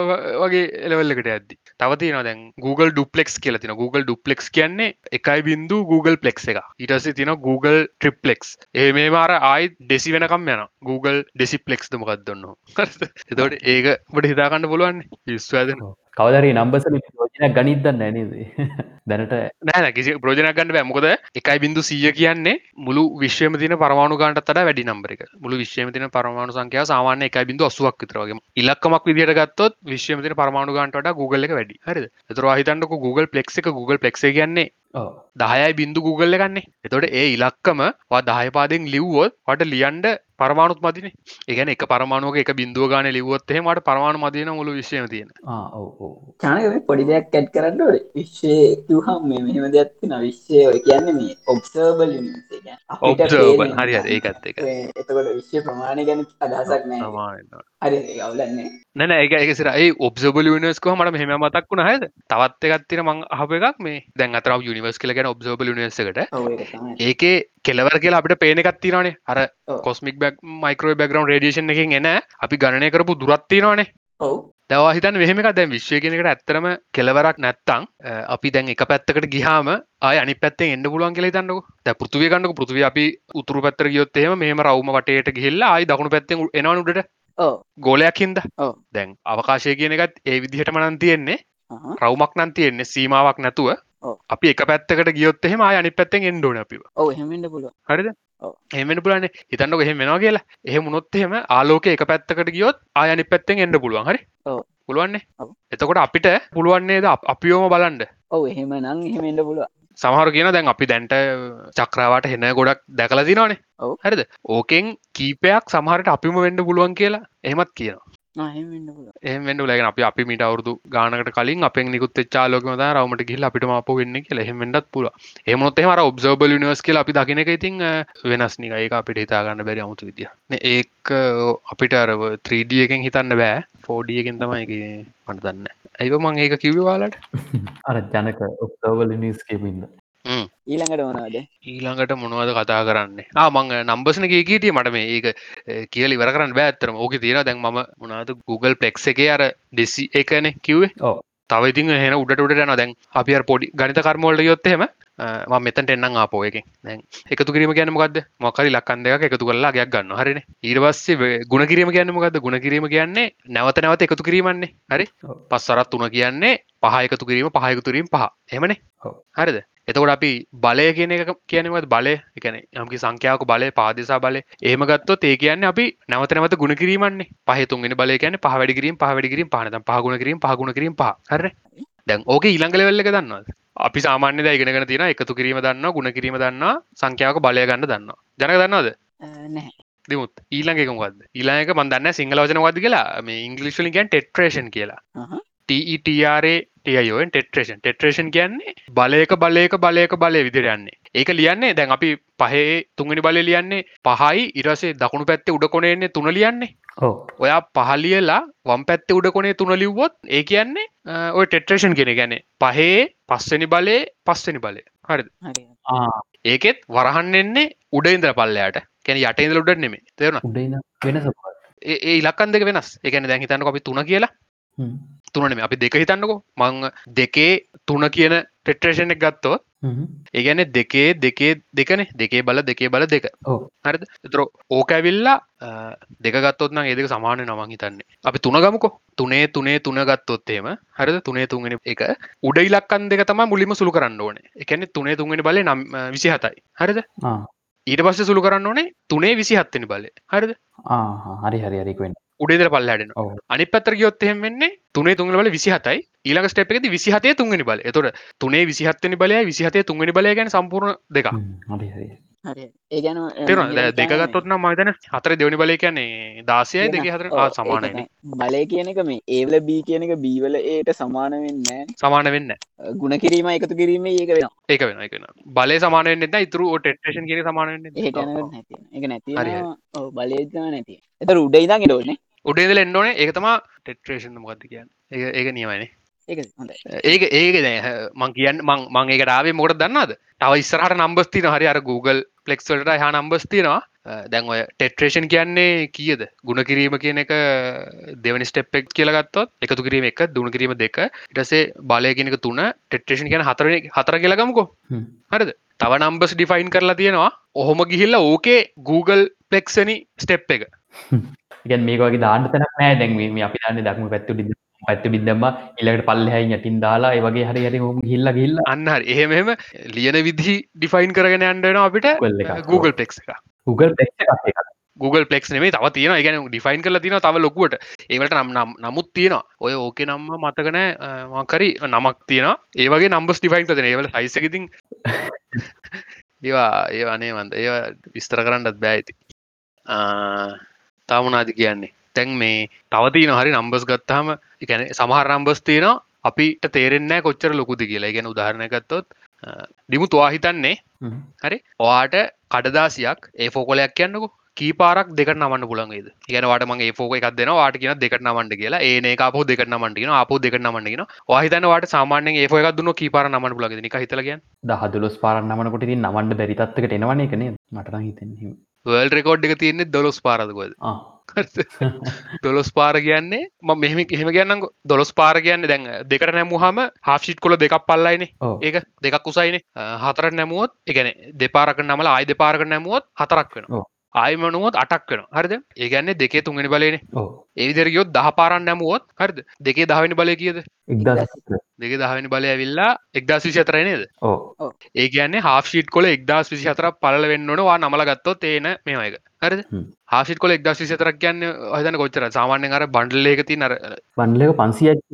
වගේ එලවල්ලකට ඇද්දි තවතින දැන් Google ඩුප්ලෙක්ස් කියල තින Google ඩුප්ලෙක්ස් කියන්නේ එකයි බින්දු Google පලෙක්ස් එක ඉටස තින Google ට්‍රිප්ලෙක්ස් ඒ මේ මාර ආයි ඩෙසි වෙනකම් යන Google ඩෙසිපලෙක්ස් දමකක් දන්න එතවට ඒක බට හිතාකන්න පුළුවන් විස්වාදන කවදරේ නම්බස ප්‍රෝජනයක් ගනිදන්න නැනේද *laughs* දැනට නෑ කිසි ප්‍රෝජනයක් ගන්න බැමකොද එකයි බිඳු සීය කියන්නේ මුළු විශ්වම තින පරමාණු ගන්ට තට වැඩි නම්බරක මුළු විශ්වම තින පරමාණු සංකයා සාමාන්‍ය එකයි බිඳු අසුවක් විතරගේ ඉලක්කමක් විදිට ගත්තොත් විශ්වම තින පරමාණු ගන්ට ගුගල එක වැඩි. හරි එතර හිතන්නක Google පලෙක් එක Google පලෙක් කියන්නේ දහයයි බින්දු Google ගන්නේ එතොට ඒ ඉලක්කම දහයපාදෙන් ලිව්වොත් වට ලියන්ඩ පරමාණුත් මදින. ඒගැන එක පරමාණුවක එක බින්දුව ගාන ලිවොත් එහෙමට පරමාණු මදින මුළු විශ්යම තියෙන. චානක පොඩි දෙයක් කැට් කරන්නට විශ්ෂය හම් මෙහෙම දෙයක්තින විශ්ෂය කියන්න මේ ඔබ්සර්බල් ඔබ්සර්බල් හරි හරි. ඒකත් එක එතකොට විශ්‍ය ප්‍රමාණය ගැන අදහසක් නෑ නැන ඒක එකසිර ඒ ඔබ්සබල නිස්කෝ මට මෙහම මතක් වුණ හද තවත් එකත්තින මං අහප එකක් මේ. දැන් අතර නිවර්ස් කලගෙන ඔබ්සබල නිසකට ඒකේ කෙලවර කියලා අපිට පේන එකත්තිනනේ අර cosmic back micro background radiation එකින් එන අපි ගණනය කරපු දුරත්තිනවානේ දවා හිතන් මෙහෙමක දැන් විශ්වය කෙනෙකට ඇත්තරම කෙලවරක් නැත්තං අපි දැන් එක පැත්තකට ගිහාම අනි පැත්තේ එන්න පුළුවන් කියලා තන්නක ද පෘතුවය කන්නක පෘතිව අපි උතුරු පැත්තර ගියොත්තේම මෙහම රවම වටේට ගිහිල්ලා අයි දකුණු පැත්තෙන් එනවනුට ගෝලයක් හින්ද. දැන් අවකාශය කියන එකත් ඒ විදිහට මනන් තියෙන්නේ. රවමක් නම් තියෙන්නේ සීමාවක් නැතුව. අපි එක පැත්තකට ගියොත් එහෙම අනි පැත්තෙන් හෙමට පුල හරිද? එහෙමෙන පුලන හිතන්නක එහෙම මෙනවා කියලා. එහෙම මුණොත් එහෙම ආලෝක එක පැත්තකට ගියොත් ආයනි පැත්තෙන් එන්න පුළුවන්. හරි? පුළුවන්නේ එතකොට අපිට පුළුවන්නේද අපියෝම බලන්ඩ ඔව එහෙම නං එහෙමෙන්ට පුළුව සමහර කියන දැන් අපි දැන්ට චක්‍රාවට හෙන ගොඩක් දැකල දිනවානේ හරිද? ඕකෙන් කීපයක් සමහරට අපිම වෙන්ඩ පුළුවන් කියලා එහෙමත් කියනවා එහමෙන්ඩ ලගෙන අප අපි මිට අවුරදු ගානකට කලින් අප නිකුත් චාලෝකම රවමට ගිල් අපිට ම වෙන්න කිය එහෙමෙන්ටත් පුල එමොත් එහමර ඔබ්සර්බල් නිවස් කියල අපි දකිනක ඉතින් වෙනස් නික ඒක අපිට හිතාගන්න බැරි අමුතු විදිිය ඒක අපිට අරව 3ඩියකෙන් හිතන්න බෑ. ෆෝඩියකෙන් තමයි පට දන්න. ඇයිව මං ඒක කිවවාලට *laughs* අර ජනක ඔක්තවල නිස් කියමින්ද ඊළඟට වනාද ඊළඟට මොනවද කතා කරන්නේ? ආමං නම්බසන කීටිය මට මේ ඒක කියල ඉවර කරන්න බෑත්තරම ඕක තියෙන දැන් ම මොනාද Google පෙක්ස එක අර ඩෙසි එකන කිව්වේ? තව ඉතින් හෙන උඩට උඩට යන දැන් අපි පොඩි ගනිත කර්මෝල්ට යොත්තහෙම මෙතට එන්නම් ආපෝ එක දැන් එකතු කිරීම ගැන මොකක්ද මොකරි ලක්කන් දෙක එකතු කරලා ගයක් ගන්න හරින? ඊර්වස්සේ ගුණ කිරීම ගැන්න මොකක්ද ගුණ කිරීම කියන්නේ නැවත නැවත එකතු කිරීමන්නේ. හරි? පස්සරත් තුන කියන්නේ පහ එකතු කිරීම පහයකුතුරීම පහ. එමනේ හරිද එතකොට අපි බලය කියන එක කියනවත් බලය. එකන යමකි සංඛ්‍යාවක බලය පාදිසා බලය. ඒම ගත්තොත් ඒ කියන්න අපි නැවත නැවත ගුණ කිරීමන්නේ. පහතුන්ගෙන බලය කියන පහවැඩි කිරීම පහවැඩි කිරීම පහන පහගුණ කිරීම පහගුණ කිරීම පහ. හර දැන් ඕක ඊළඟලවෙල්ල එක දන්නවද? අපි සාමාන්‍ය දැයිගෙනගෙන තියෙන එකතු කිරීම දන්න ගුණ කිරීම දන්න සංඛ්‍යාවක බලය ගන්න දන්න ජනක දන්නවද? දෙමුත් ඊළඟ එකමක්ද ඊලාක මන්දන්න සිංහල වචනවාද කියලා. මේ ඉංගලිස්ලින් ගැන් ටෙට්‍රේෂන් කියලා ටරේ ටයෝෙන් ටෙට්‍රේෂන් ටෙට්‍රේෂන් කියන්නේ බලයක බලයක බලයක බලය විදිරයන්නේ ඒක ලියන්නේ දැන් අපි පහේ තුන්ගනි බලය ලියන්නේ පහයි ඉරසේ දකුණු පැත්තේ උඩකොනේන්නේ තුන ලියන්නේ. ඔයා පහලියලා වම් පැත්තේ උඩකොනේ තුන ලිව්වොත් ඒ කියන්නේ ඔය ටෙට්‍රේෂන් කියෙන ගැන පහේ පස්සනි බලය පස්සනි බලය. හරි. ඒකෙත් වරහන් එන්නේ උඩයින්දර පල්ලයාට කැන යටඉද උඩ නෙමේ තේරුණ? වෙනස ඒ ඉලක්කන් දෙක වෙනස්. එකන දැන් හිතන්න අපි තුන කියලා තුනන අපි දෙක හිතන්නකෝ. මං දෙකේ තුන කියන ටෙට්‍රේෂණ එක ගත්තොත් ඒගැන දෙකේ දෙකේ දෙකන. දෙකේ බල දෙකේ බල දෙක. හරි තර ඕක ඇවිල්ලා දෙක ගත්තොත්න ඒදක සමානය නමං හිතන්නේ. අපි තුන ගමකෝ. තුනේ තුනේ තුන ගත්තොත්තේම හරිද? තුනේ තුන්ගෙන එක. උඩයිලක්කන් දෙක තම මුලිම සුළු කරන්න ඕන. එකැනෙ තුනේ තුන්ගෙන බල නම් විසි හතයි හරිද? ඊට පස්ස සුළු කරන්න ඕනේ තුනේ විසි හත්තනි බල. හරිද? හරි හරි හරිකුවෙන් උඩේදර පල්ලහටන අනි පත්තර ගයොත්තහෙම වෙන්නේ තුනේ තුන්ගල බල විසිහතයි. ඊළඟ ස්ටප් එකති විසිහතේ තුන්ගනි බල එතොට තුනේ විසිහත්තනි බලය විසිහතේ තුන්ගනි බලය ගැන සම්පූර්ණ දෙක ඒ දෙකගත්තොත්න මතන හතර දෙවනි බලය කියන්නේ දාසයයි දෙක හතර සමානන බලය කියන එක මේ ඒවල බී කියන එක බීවල ඒට සමාන වෙන්න සමාන වෙන්න ගුණ කිරීම එකතු කිරීම ඒක වෙන ඒක වෙන එක බලය සමානයෙන් න්න ඉතුරු ටේෂන් කිය සමානවෙන්න ඒක නැති. බලයතා නැති එත උඩ ඉදා ගෙටෝනේ උඩේදල එන්නඕනේ ඒක තමා ටෙට්‍රේෂන් මොකක්ද කියන්න? ඒ ඒක නියමයිනේ ඒක ඒක දැ මං කියන්න මං මං ඒකට ආවේ මොකට දන්නද තව ඉස්සරහට නම්බස්තින හරි අර Google පලෙක්ස්වලට හා නම්බස්තිනවා දැන් ඔය ටෙට්‍රේෂන් කියන්නේ කියද? ගුණ කිරීම කියන එක දෙවනි ස්ටප්ෙක් කියලගත්තොත් එකතු කිරීම එක දුණ කිරීම දෙක. ඉටසේ බලය කියනක තුන ටෙට්‍රේෂන් කියන හතර හතර කියලගමකෝ හරිද? තව නම්බස් ඩිෆයින් කරලා තියෙනවා. ඔහොම ගිහිල්ලා ඕකේ Google පලෙක්සනි ස්ටෙප් එක ගැන් මේකගේ දාන්න තැනක් නෑ දැන්වීම අපි දන්න දක්ම පැත්තුඩි පැත්ත බින්දම ඉලට පල්ල හැ යටින් දාලා වගේ හරි හරි හොම හිල්ල ගිල්ල අන්න එහෙමම ලියන විදි ඩිෆයින් කරගෙන යන්නන අපිට. Google පෙක් එක Google පෙක් Google පෙක් නේ තව තියෙන ගැන ඩිෆයින් කල තින තව ලොකුවට. ඒවට නම් නම් නමුත් තියෙන ඔය ඕකේ නම්ම මතකන මකරි නමක් තියෙන ඒවගේ නම්බස් ඩිෆයින් කතන ඒවල හයිසකිතින් ඒවා ඒ අනේ වන්ද ඒ විස්තර කරන්නත් බෑඇති තාමනාද කියන්නේ. තැන් මේ තවතින හරි නම්බස් ගත්තාම එකන සමහර නම්බස් තියෙන අපිට තේරෙන්න කොච්චර ලොකුද කියලා. ගැන උදාහරණයගත්තොත් ඩිමු තුවා හිතන්නේ. හරි? ඔයාට කඩදාසියක් ඒ ෆෝකොලයක් කියන්නකු. කීපාරක් දෙකට නමන්න පුළන්ගේද ගැනවාට මගේ ෆෝක එකක් දෙන වාට කියන දෙකට නමන්ට කියලා. ඒ අප දෙකට නමන්ටින අප දෙකට නමන්නගෙන වාහිතනවාට සාමාන්‍යෙන් ඒ ෆෝක දුන්න කීපාර නමන්න පුලග නික හිතලග දහදුලොස් පාරන් නමනකොට ති නමන්ට බැරිතත්කට එනවන එකන මටන හිතෙන වල් රෙකෝඩ් එක තියන්නේ දොලොස් පාරදකොද දොලොස් පාර කියන්නේ ම මෙහම එහෙම කියන්න දොලොස් පාර කියන්න දැන් දෙකට නැමුහම හාෆිට් කොල දෙකක් පල්ලයින. ඒක දෙකක් උසයින. හතර නැමුවොත් එකන දෙපාරක නමල ආයි දෙපාරක නැමුවොත් හතරක් වෙන ආයමනුවොත් අටක් වෙන හරිද? ඒගැන්නේ දෙකේ තුන්ගෙන බලන ඒවිදරගයොත් දහ පාරන් නැමුවොත් හරිද? දෙකේ දහවනි බලය කියද? දෙක දහවනි බලය ඇවිල්ලා එක්දස් විසි අතරයි නේද ඒ කියන්නේ හාෆිට් කොල එක්දස් විසි හතර පල වෙන්නනවා නමල ගත්තොත් ඒන මේමයක හරි හාසිට කොල එක්දස් විසි තරක් කියන්න හදන කොච්චර සාමාන්‍ය අර බන්ඩලේකති නර බන්ලක පන්සියක්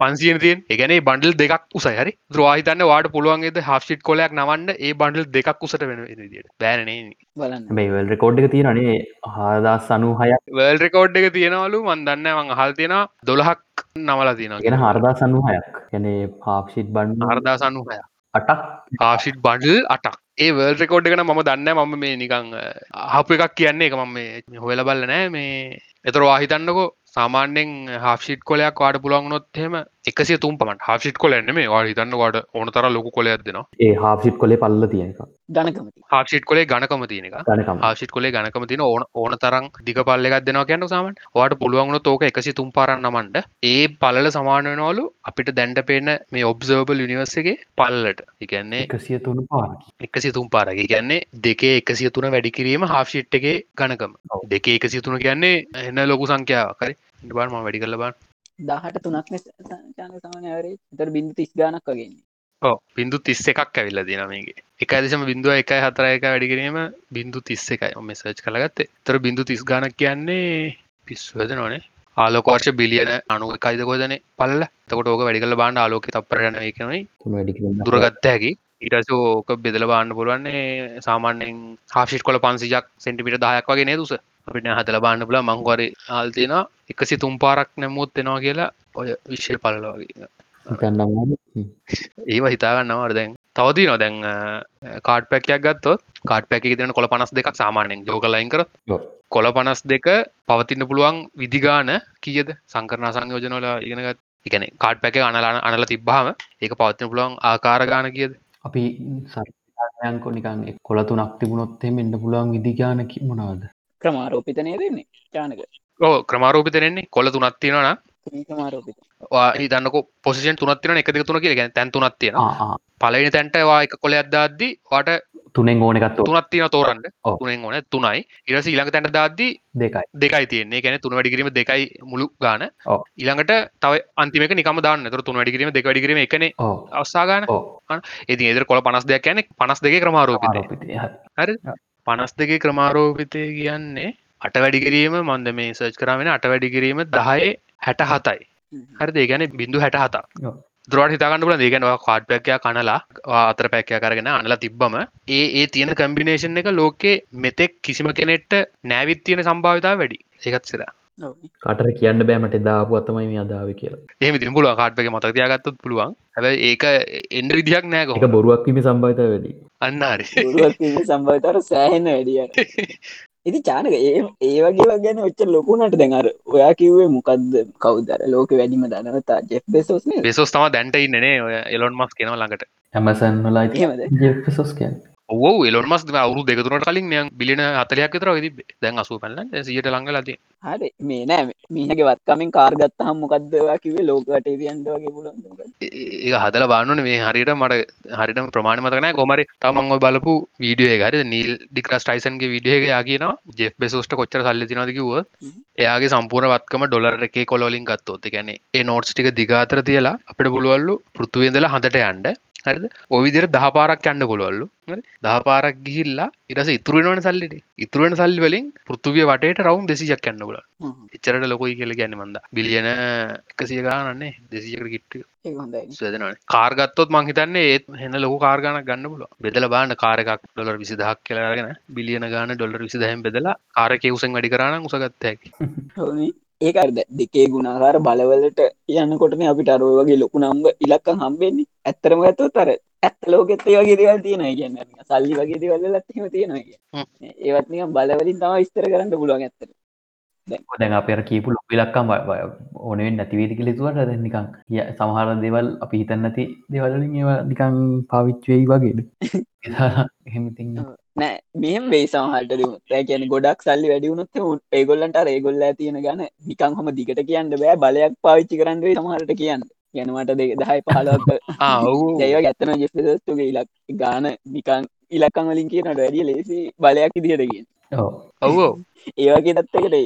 පන්සියෙන් තියෙන්. එකනේ බන්ඩල් දෙකක් උසයි. හරි? ද්‍රවාහිතන්න වාට පුළුවන්ගේද හාස්ිට් කොලයක් නවන්න ඒ බන්ඩල් දෙකක් උසට වෙන විදිට බෑනේ බලන්න. බයිවල් රෙකෝඩ් එක තියෙනනේ හදා සනු හය වල් රෙකෝඩ් එක තියෙනවලු. මන්දන්න මං හල් තියෙන දොළහක් නමලා තියෙන ගෙන හරදා සන්නු හයක්. ගැනේ පාක්ෂිට් බන්ඩ හරදා සන්නු හය අටක්. ආශිට් බඩල් අටක්. ඒ වල් රෙකෝඩ් එකන මම දන්න මම මේ නිකං හපු එකක් කියන්නේ එක මම මේ හොයල බල්ල නෑ මේ එතර වාහිතන්නකෝ සාමාන්‍යෙන් හාෂිට් කොලයක් වාට පුළන්ගනොත්හෙම එකසිය තුම් පමට හාෂිට් කොලන්න මේ වා හිතන්න වාට ඕන තර ලොකු කොලයක් දෙෙන ඒ හාෂිට් කොලේ පල්ල තියෙනක ගණකමති හාෂිට් කොලේ ගණකම තියෙනක හාෂිට් කොලේ ගණකම තින ඕන ඕන තරම් දික පල්ලෙක් දෙනවා කියන්න සාමන් වාට පුළුවන්ගන තෝක එකසි තුම් පාරන්න මන්ට ඒ පලල සමානවනවලු අපිට දැන්ඩ පේන මේ ඔබ්සර්බල් යනිවර්සගේ පල්ලට. එකන්නේ එකසිය තුන පාර එකසි තුම් පාරගේ කියන්නේ දෙකේ එකසිය තුන වැඩිකිරීම හාෆ්ෂිට් එක ගණකම දෙකේ එකසිය තුන කියන්නේ එන්න ලොකු සංඛ්‍යාව කරි ඉඩබාන් ම වැඩි කල්ල බාන් දහට තුනක් චාන සමනවරේ තර බිඳු තිස් ගානක් වගේන්නේ ඕ බිඳු තිස්ස එකක් ඇවිල්ල දිනමගේ එක දෙසම බිඳුව එකයි හතර එක වැඩිකිරීම බිඳු තිස්ස එකයි. ඔම සර්ච් කළගත්තේ තර බිඳු තිස් ගානක් කියන්නේ පිස්වද නොනේ ආලෝකවර්ෂ බිලියන අනු එකයිද කොදන පල්ල තකොට ඕක වැඩිකල බාන්න ආලෝක තපරන එකනයි දුරගත්ත හැකි. ඊටස ඕක බෙදල බාන්න පුළුවන්නේ සාමාන්‍යෙන් හාශිට් කොල පන්සිජක් සෙන්ටිපිට දහයක් වගේ නේ දුස අපිට හතල බාන්න පුල මංවරි ආල්තින එකසි තුම් පාරක් නැමුත් එෙනවා කියලා ඔය විශ්ෂය පලවාගේ ඒව හිතාගන්නවර දැන්. තවදී නො දැන් කාඩ් පැකයක් ගත්තොත්. කාඩ් පැක තින කොළ පනස් දෙකක් සාමානයෙන් ජෝකලයින් කර කොළ පනස් දෙක පවතින්න පුළුවන් විදිගාන කියද? සංකරණ සංයෝජනවල ඉගෙනගත් එකන කාඩ් පැක අනලාන අනල තිබ්බාම ඒක පවත්තින පුළුවන් ආකාරගාන කියද? අපි සයංකො නිකන් කොළතුනක් තිබුණොත්තේ මෙන්න පුළුවන් විදිගාන මොනාද ක්‍රමාරෝපිතනය දෙන්නේ චානක. ඕ ක්‍රමාරෝපිතනෙන්නේ කොළ තුනත් ක්‍රමාරෝපිත. හිතන්නක පොසිෂන් තුනත් තින එක තුන කිය ගැන තැන් තුනත් තියෙන පලනි තැන්ටවා එක කොළ අදදාද්දි වාට තුනෙන් ඕනකත් තුනත් තින තෝරන්න. තුනෙන් ඕන තුනයි. ඉරස ඊළඟ තැන්ට දාද්දී දෙකයි. දෙකයි තියන්නේ. ගැන තුන වැඩිකිරීම දෙකයි මුළු ගාන. ඊළඟට තව අන්තිමක නිකම දාන්න. තර තුන වැඩිකිරීම දෙක වැඩිකිරීම එකන අවස්සාගාන ඒති ඒදර කොළ පනස් දෙයක් කියන පනස් දෙක ක්‍රමාරෝපිත හරි පනස් දෙක ක්‍රමාරෝපිතය කියන්නේ අට වැඩිකිරීම මන්ද මේ සර්ච් කරාවෙන අට වැඩිකිරීම දහය හැට හතයි හරි දේගැන බිඳු හැට හතා දුරට හිතාගන්නල දේගෙනවා කාඩ් පැක්කයා කනලා අතර පැක්කයා කරගෙන අනලා තිබ්බම ඒ ඒ තියෙන කම්බිනේෂන් එක ලෝකේ මෙතෙක් කිසිම කෙනෙට්ට නෑවිත් තියෙන සම්භාවිතා වැඩි. ඒකත් සිර කටර කියන්න බෑමට දාපු අතමයි මේ අදාව කියලා. එහම තින පුළුව කාඩ්පක මතකතියාගත්තත් පුළුවන්. හැබ ඒක එන්ඩ විදිහක් නෑක එක බොරුවක්වීම සම්භාවිත වැඩි අන්නාරි. සම්භාතර සෑහෙන්න වැඩිය ඉති චානක ඒ ඒ වගේ ගැන ඔච්ච ලොකුනට දැඟර ඔයා කිව්වේ මොකක්ද කවදර ලෝක වැඩිම දනවතා? ජෙක් බෙසෝස් බෙසෝස් තම දැන්ට ඉන්නනේ ඔය එලොන් මස් කෙනව ළඟට. ඇමසන් වලා සොස් කිය ඔව එලොන් මස් අවුරු දෙකතුරට කලින් යම් බිලින අතරයක් විතර ති දැන් අසු පැල්ල සියට ලංඟ ලති හරි. මේ නෑ මීහගේ වත්කමින් කාර්ගත්ත හම් මොකක්දවා කිවේ ලෝකට තියන්දගේ පුලන් ඒ හදල බාන්නන මේ හරිට මට හරිට ප්‍රමාණ මතකන කොමරි තමන්ව බලපු වීඩියෝ හරි නීල් ඩික්‍රස් ටයිසන්ගේ විඩියගේ යාගෙන ජෙ බෙසෝස්ට කොච්චර සල්ල තිනදකිව එයාගේ සම්පූර් වත්කම ඩොලර් එක කොලොලින් ගත්තොත්. ගැන ඒ නෝට්ස් ටික දිගාතර තියලා අපට පුළුවල්ලු පෘතුවේදලා හඳට යන්ඩ හරිද? ඔවිදිර දහ පාරක් යන්න කොළුවල්ලු දහ පාරක් ගිහිල්ලා ඉරස ඉතුරුවෙනවන සල්ලිට ඉතුරුවෙන සල්ලි වලින් පෘතුවිය වටේට රවුම් දෙසියක් යන්න පුල එච්චරට ලොකොයි කියල ගැන මන්ද. බිලියන එකසිය ගානන්නේ දෙසියකට කිට්ට. සදන කාර්ගත්තොත් මංහිතන්නේ ඒත් හෙන්න ලොකු කාර්ගන ගන්න පුල බෙදල බාන්න කාරකක් ඩොලර් විසි දහක් කියලාගෙන බිලියන ගාන ඩොලර් විසි දහම් බෙදලා කාරක උසන් වැඩි කරන්න උසගත්තැකි ඒකර්ද දෙකේ ගුණාකාර බලවලට යන්නකොටන අපිට අරුව වගේ ලොකු නම්බ ඉලක්ක හම්බෙන්නේ. ඇත්තරම ගත්තු තර ඇත්ත ලෝකෙත් ඒ වගේ දේවල් තියෙන කියන්න. සල්ලි වගේ දේවල් ලත්ම තියෙනවා ඒවත්නික බලවලින් තම විස්තර කරන්න පුළුවන් ඇත්තර දැන් අපර කීපු ලොක ලක්කම් ඕනෙන් නැතිවේදි කිලිතුවට දැනිකං ය සමහර දෙවල් අපි හිතන්න නැති දෙවලින් ඒවා නිකං පාවිච්චවෙයි වගේද? *laughs* එහෙමති නෑ මෙහම වේ සමහට කියන ගොඩක් සල්ලි වැඩියුණොත් ඒගොල්ලන්ට ඒගොල්ල තියෙන ගන නිකං හම දිගට කියන්න බෑ. බලයක් පාවිච්චි කරන්නුවේ සමහට කියන්න. යනවට දෙ දහයි පහලක් ඒව ඇත්තන ජෙස්තුගේ ඉලක් ගාන නිකං ඉලක්කං වලින් කියනට වැඩිය ලේසි බලයක් ඉදිහටකින් ඔවෝ. ඒවගේ දත්තකට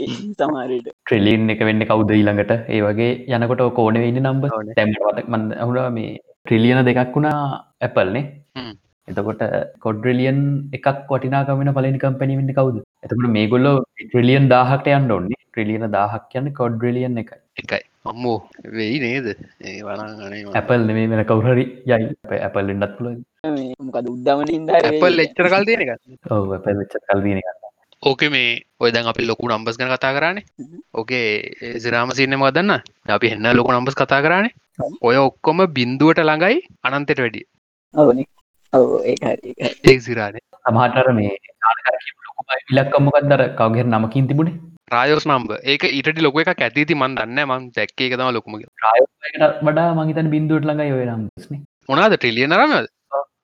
සමාරයට ට්‍රෙලින් එක වෙන්න කවුද ඊළඟට? ඒ වගේ යනකොට කෝන වෙන්න නම්බ තැමට මන් හුණා මේ ට්‍රිලියන දෙකක් වුණා ඇපල්නේ එතකොට කොඩ්‍රලියන් එකක් වටිනාකමෙන පලනි කම්පැනිවෙන්න කවුද? එතකට මේ ගොල්ලො ට්‍රලියන් දාහට යන්න ඔන්නේ ට්‍රලියන දහක් යන්න කොඩ්‍රලියන් එක එකයි අම්මෝ වෙයි නේද? ඒ ඇපල් නෙමේ වෙන කවුහරි යයි. ඇපල් එන්නත් පුල මොකද උද්දමට ඉද ඇපල් එච්චර කල් තියෙන එක ඔව ඇපල් ච්ච කල්දීන ඕක මේ ඔය දැන් අපි ලොකු නම්බස් ගැන කතා කරන්නේ ඕකේ සිරාම සින්නම දන්න? අපි එන්න ලොකු නම්බස් කතා කරන්නේ ඔය ඔක්කොම බින්දුවට ළඟයි අනන්තෙට වැඩිය. ඒ සිරානේ සමහටර මේ ඉලක්කම්මකක් දර කවගෙර නමකින් තිබුණේ රායෝස් නම්බ ඒක ඊට ලොක එක ඇතිති මන් දන්න මන් දැක්ක තම ලොකුම වඩා මහිතන් බින්දුවට ළඟයි ඔය නම්ස්න මොනාද ට්‍රිලියන රමද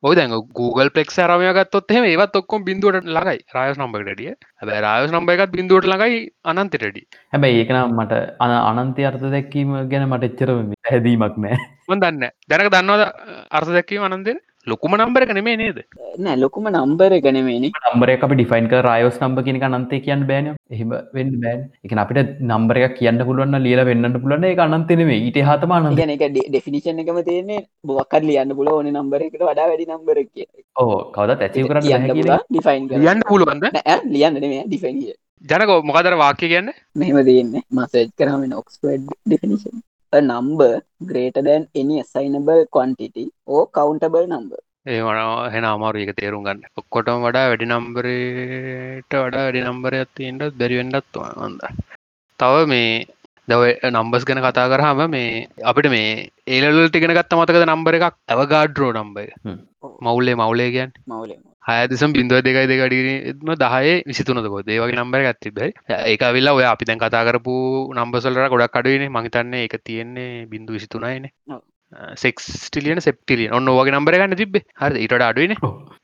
ඔය දැන් Google පෙක් රමය ගත්තොත් එහම ඒවත් ඔක්කොම් බින්දුවට ලඟයි රායස් නම්බකටඩිය හැබයි රායස් නම්බ එකත් බින්දුවට ළඟයි අනන්තෙටඩි හැබැයි ඒකනම් මට අන අනන්තය අර්ථ දැක්කීම ගැන මට එච්චර හැදීමක් නෑ මන් දන්න දැනක දන්නවද අර්ථ දැක්කීම අනන්දෙන ලොකුම නම්බර එක නෙමේ නේද? නෑ ලොකුම නම්බර එකනෙමේනි නම්බර එක අපි ඩිෆයින් කර රයෝස් නම්බ කෙනෙක අනන්තය කියන්න බෑන එහෙම වෙන්න බෑන්. එක අපිට නම්බර එක කියන්න පුළුවන්න ලියල වෙන්නට පුලන එක අනන්තනෙමේ ඊට හතම අනන්ත. ගැන එක ඩෙෆිනිෂන් එකම තියන්නේ බොක්කත් ලියන්න පුල ඕන නම්බර එකට වඩා වැඩි නම්බර කිය ඕ කවද ඇචව කරන්න ඩිෆයින් ලියන්න පුළුවන්ද? ලියන්න නෙමේ ඩිෆයින් ජනක මොකදර වාක්‍ය කියන්න? මෙහම තියන්න. මසේජ් කරම නොක්ස්පඩ් definition a number greater than any assignable quantity or countable number. ඒ වන හෙන අමාරු එක තේරුම් ගන්න. ඔක්කොටම වඩා වැඩි නම්බරට වඩා වැඩි නම්බර ඇතින්ටත් බැරිවෙන්ඩත් වන්ද තව මේ දව නම්බස් ගැන කතා කරහම මේ අපිට මේ ඒලල් ටිගෙන ගත්ත මතකද නම්බර එකක්? ඇවගාඩ්රෝ නම්බය මවුල්ලේ මවුලේ කියන් මවලේ හයදසම් බින්දුව දෙකයි දෙකඩීම දහය විසිතුනදකො දේවගේ නම්බර ඇත්තිබයි ඒක විල්ලා ඔය අපි දැන් කතා කරපු නම්බසල්ට ගොඩක් අඩුවනේ මහිතන්නේ එක තියෙන්නේ බින්දු විසිතුනයිනේ. සෙක්ස්ටිලියන සෙප්ටිලිය ඔන්න වගේ නම්බර ගන්න තිබ හරි ඉට අඩුවන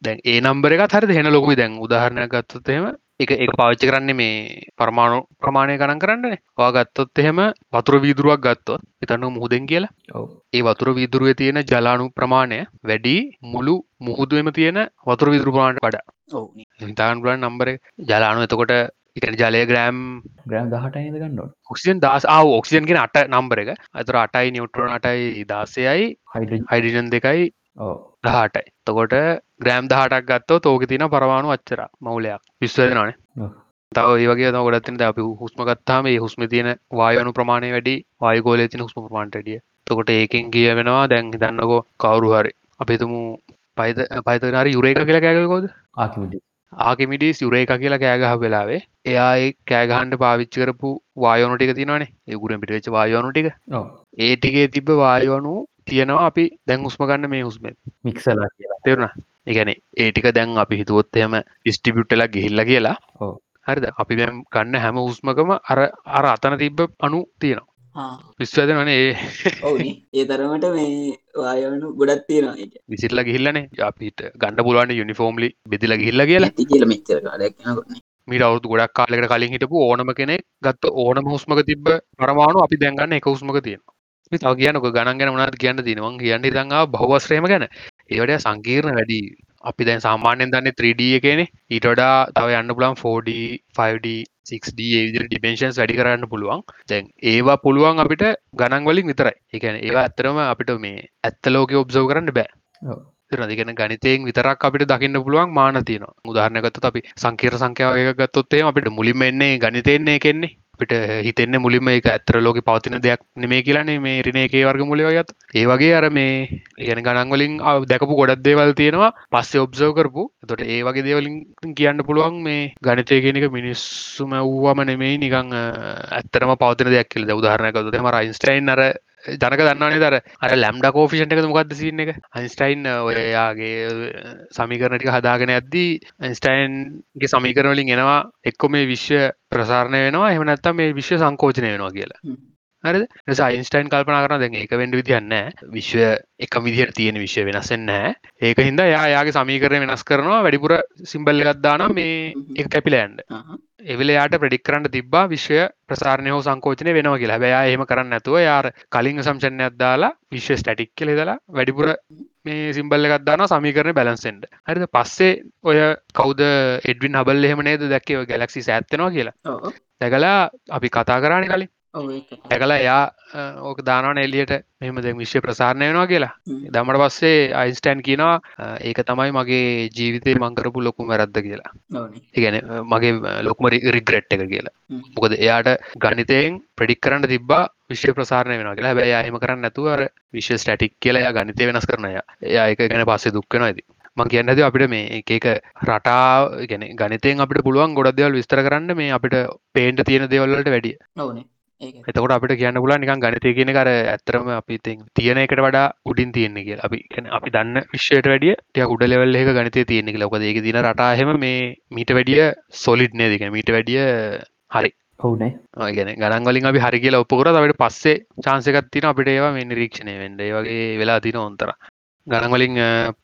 දැන් ඒ නම්බර එක හරි හෙන ලොකු දැන් උදාහරණ ගත්තොත්තේම එක එක පාච්චි කරන්නේ මේ පරමාණු ප්‍රමාණය ගණන් කරන්නන. වා ගත්තොත් එහෙම වතුර වීදුරුවක් ගත්තොත් ඉතන්න මුහදෙන් කියලා. ඒ වතුර වීදුරුව තියෙන ජලානු ප්‍රමාණය වැඩි මුළු මුහුදුවම තියෙන වතුර විදුරු ප්‍රමාණට වඩා. හිතාන් බලන් නම්බර ජලානු එතකොට එක ජලය ග්‍රෑම් ග්‍රෑම් දහට ද ගන්නඩ ඔක්සිජන් දස් ආව ඔක්සිජන්ගෙන අට නම්බර එක. අතර අටයි නිියුට්‍රන අටයි දාසයයි හයිඩිජන් දෙකයි දහටයි. තකොට ග්‍රෑම් දහටක් ගත්තව තෝක තින පරවාණු අච්චර මවලයක් විශ්වදනනේ තව ඒවගේ ගොඩත්තින අපි හුස්ම ගත්තාම ඒ හුස්ම තියෙන වායනු ප්‍රමාණය වැඩි වායගෝලය තින හුස්ම ප්‍රමාණටඩිය තකොට ඒකෙන් කිය වෙනවා දැන් හිතන්නකෝ කවුරු හරි. අපිතුමු පයිත පයිතනාරි යුරේක කියලා කෑගකෝද ආකිමිටි ආකිමිඩිස්. යුරේක කියලා කෑගහ වෙලාවේ. එයා කෑගහන්ඩ පාවිච්චි කරපු වායෝනු ටික තිනවනේ ඒගුරෙන් පිටවෙච් වායෝනු ටික. ඒ ටිකේ තිබ්බ වායෝනු තියෙනවා අපි දැන් හුස්ම ගන්න මේ හුස්ම මික්සලා තෙරුණ? එකන ඒටික දැන් අපි හිතුවොත්තයම ස්ටිබියුට්ටලා ගිහිල්ල කියලා. හරිද? අපි දැම් ගන්න හැම හුස්මකම අර අර අතන තිබ්බ අනු තියෙනවා. විශ්වදනනේ ඒ. තරමට මේ වායවනු ගොඩත් තියෙනවා එක විසිල්ල ගිල්ලනේ අපිට ගණඩ පුළුවන් යුනිෆෝම්ලි බෙදිල ගිල්ල කියලා. මීට අවුදු ගොඩක් කාලෙකට කලින් හිටපු ඕනම කෙනෙක් ගත්ත ඕනම හුස්මක තිබ්බ පරමාණු අපි දැන්ගන්න එක හුස්මක තියෙන තව කියනක ගණන් ගැන මනත් කියන්න තිනවා කියන්න දඟා බහවස්්‍රේම ගැන. ඒවට සංකීර්ණ වැඩි. අපි දැන් සාමාන්‍යෙන් දන්න 3D එකනේ. ඊට වඩා තව යන්න පුලන් 4D 5D 6D ඒවිදිර ඩිපෙන්ශන්ස් වැඩි කරන්න පුළුවන්. දැන් ඒවා පුළුවන් අපිට ගණන් වලින් විතරයි. එකන ඒවා ඇත්තරම අපිට මේ ඇත්ත ලෝක ඔබ්සව කරන්න බෑ. රදිගෙන ගනිතයෙන් විතරක් අපිට දකින්න පුළුවන් මාන තියන උදාහරණගත්ත අපි සංකීර සංඛ්‍යාවය ගත්තොත්තේ අපිට මුලින්ම එන්නේ ගනිතයන්නේ කෙන්නේ අපිට හිතෙන්න මුලින්ම එක ඇතර ලෝක පවතින දෙයක් නෙමේ කියලනේ මේ රින එකේ වර්ග මුලවගත් ඒ වගේ අර මේ ඉගෙන ගණන්වලින් දැකපු ගොඩක් දේවල් තියෙනවා. පස්සේ ඔබ්සව කරපු. තොට ඒ වගේ දේවලින් කියන්න පුළුවන් මේ ගනිතය කියෙනක මිනිස්සුම වූවම නෙමෙයි නිකං ඇත්තරම පවතින දෙයක් කියල. උදාහරණකතුද ම රයින්ස්ටයින් අර ජනක දන්නනේ දර අර ලැම්ඩ කෝෆිෂන්ට එක? මොකක්ද සින්න එක අයින්ස්ටයින් ඔයයාගේ සමිකරනටික හදාගෙන ඇද්දී ඇන්ස්ටයින්ගේ සමිකරවලින් එනවා එක්කො මේ විශ්ව ප්‍රසාරණය වෙනවා එහමනැත්තම් මේ විශ්ව සංකෝචනය වෙනවා කියලා. හරි සයින්ස්ටයින් කල්පනා කරන දැන් ඒක වෙන්ඩ විදින්න විශ්ව එක විදිහට තියෙන විශ්ව වෙනස්සෙන්නෑ ඒක හින්ද යායාගේ සමීකරය වෙනස් කරනවා වැඩිපුර සිම්බල්ල එකක්දාන මේ එක කැපිලෑන්ඩ එවලයාට ප්‍රඩික් කරන්න තිබා විශ්වය ප්‍රසාරණය හෝ සංකෝචනය වෙනවා කියලා. බැයා එහෙම කරන්න ඇතුව යාර කලින් සම්චනයක් දාලා විශ්ව ස්ටටික් කෙලෙ දලා වැඩිපුර මේ සිම්බල්ල එකක්දාන සමීකරන බැලන්සෙන්ඩ හරිද? පස්සේ ඔය කෞද එඩවින් හබල් එහෙම නේද දැක්කව ගැලක්සි ඇත්තනවා කියලා. දැකලා අපි කතා කරාණ කලින් ඇකලා එයා ඕක දානවන එලියට මෙහම දැ විශ්ව ප්‍රසාරණය වෙනවා කියලා. දමට පස්සේ අයින්ස්ටෑන් කියනවා ඒක තමයි මගේ ජීවිතය මංකරපු ලොකුම වැරද්ද කියලා. ඉගැන මගේ ලොකුම රිග්‍රෙට් එක කියලා. මොකද එයාට ගනිතයෙන් ප්‍රඩික් කරන්න තිබා විශ්ව ප්‍රසාරණය වෙන කියලා. බැයි අයම කරන්න නැතුවර විශ්ව ස්ටටික් කියලා ගනිතය වෙනස් කරනය එයා එක ගැන පස්සේ දුක්කෙන ඇති මං කියන්න ඇති අපිට මේ එක රටා ගැන ගනිතයෙන් අපිට පුළුවන් ගොඩක් දෙවල් විස්තර කරන්න මේ අපිට පේන්ට තියෙන දෙවල්ලට වැඩිය එතකොට අපිට කියන්න පුලා නිකන් ගනිතය කියන කර ඇත්තරම අපි තින් තියෙන එකට වඩා උඩින් තියෙන්නේ කිය අපි අපි දන්න විශ්වයට වැඩිය ටිය උඩ ලෙවල් එක ගනිතය තියෙනෙ ලොක ඒක දින රටාහෙම මේ මීට වැඩිය සොලිඩ් නේදික මීට වැඩිය හරි. ඔවුනේ. ගෙන ගනන්වලින් අපි හරි කියලා ඔපපුකර තවට පස්සේ චාන්සකත් තින අපිට ඒවා මේ නිරීක්ෂණය වෙන්ඩ වගේ වෙලා තින ඔොන්තර ගනන්වලින්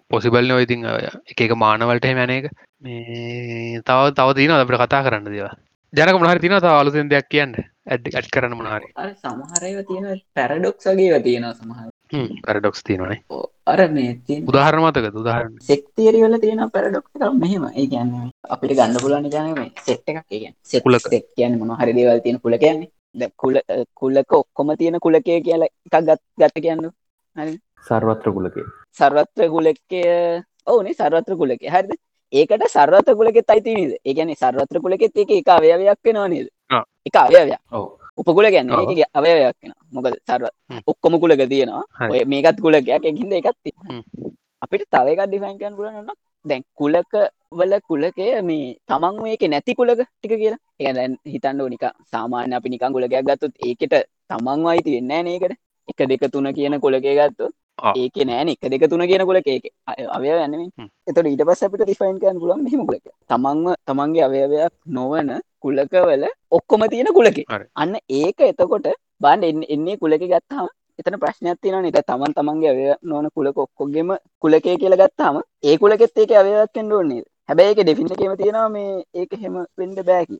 පොසිබල්න ඔයිතින් එක මානවලට මැන එක. මේ තව තව තින අපට කතා කරන්න දේවා ජනක මහර තින තාව අලුතෙන් දෙයක් කියන්න? ඇඩ් ඇඩ් කරන්න මනාරි සමහරව තියෙන පැරඩොක්ස් වගේ තියෙන සමහර. පැරඩොක්ස් තියනනේ අර මේ උදාහරමතක උදාහරන්න සෙක්තේරි වල තියෙන පැරඩොක් මෙහෙම. ඒ කියන්න අපිට ගන්න පුලන්න ජනම සෙට් එකක්. කිය සෙකුලක කියන්න මොන හරි දේවල් තියෙන කුල කියන්නේ කුල කුල්ලක ඔක්කොම තියෙන කුලකය කියලා එකක් ගත් ගත්ත කියන්න හරි සර්වත්‍ර කුලකේ සර්වත්‍ර කුලකය. ඔවුනේ සර්වත්‍ර කුලක හරිද ඒකට සර්වත කුලෙත් අයිතිනද ඒගැන සර්වත්‍ර කුලෙත් එක එක අවයවයක් වෙනවා නේද? එක අවයවයක්. උපකුල ගැන්න එක අවයවයක් වෙන මොකද සර්ව ඔක්කොම කුලක තියෙනවා. ඔය මේකත් කුලකයක් එකින්ද එකත් අපිට තවක ඩිෆයින්කන් පුලන්න දැන් කුලක වල කුලකය මේ තමන් ඒක නැති කුලක ටික කියලා. ඒ දැන් හිතන්න නික සාමාන්‍ය අපි නිකං කුලකයක් ගත්තුත් ඒකට තමන් අයිති වෙන්න නේකට එක දෙක තුන කියන කොලකේ ගත්තු ඒක නෑන එක දෙක තුන කියන කොලක ඒක. අවය යන්න එතට ඊට පස් අපිට රිෆයින් කන් පුලන් මෙහමකුලක තමන්ව තමන්ගේ අවයවයක් නොවන කුලකවල ඔක්කොම තියෙන කුලක. අන්න ඒක එතකොට බාන්ඩ එන්නේ කුලක ගත්තාම එතන ප්‍රශ්නයක් තියෙන එක තමන් තමන්ගේ අවය නොන කුලක ඔක්කොගේම කුලකය කියලා ගත්තාම ඒ කුලකෙත් ඒක අවයක්ෙන් ඕන්නේ හැබැයි ඒක ඩෙෆිනිකේම තියෙනවා මේ ඒක හෙම වෙන්ඩ බෑකි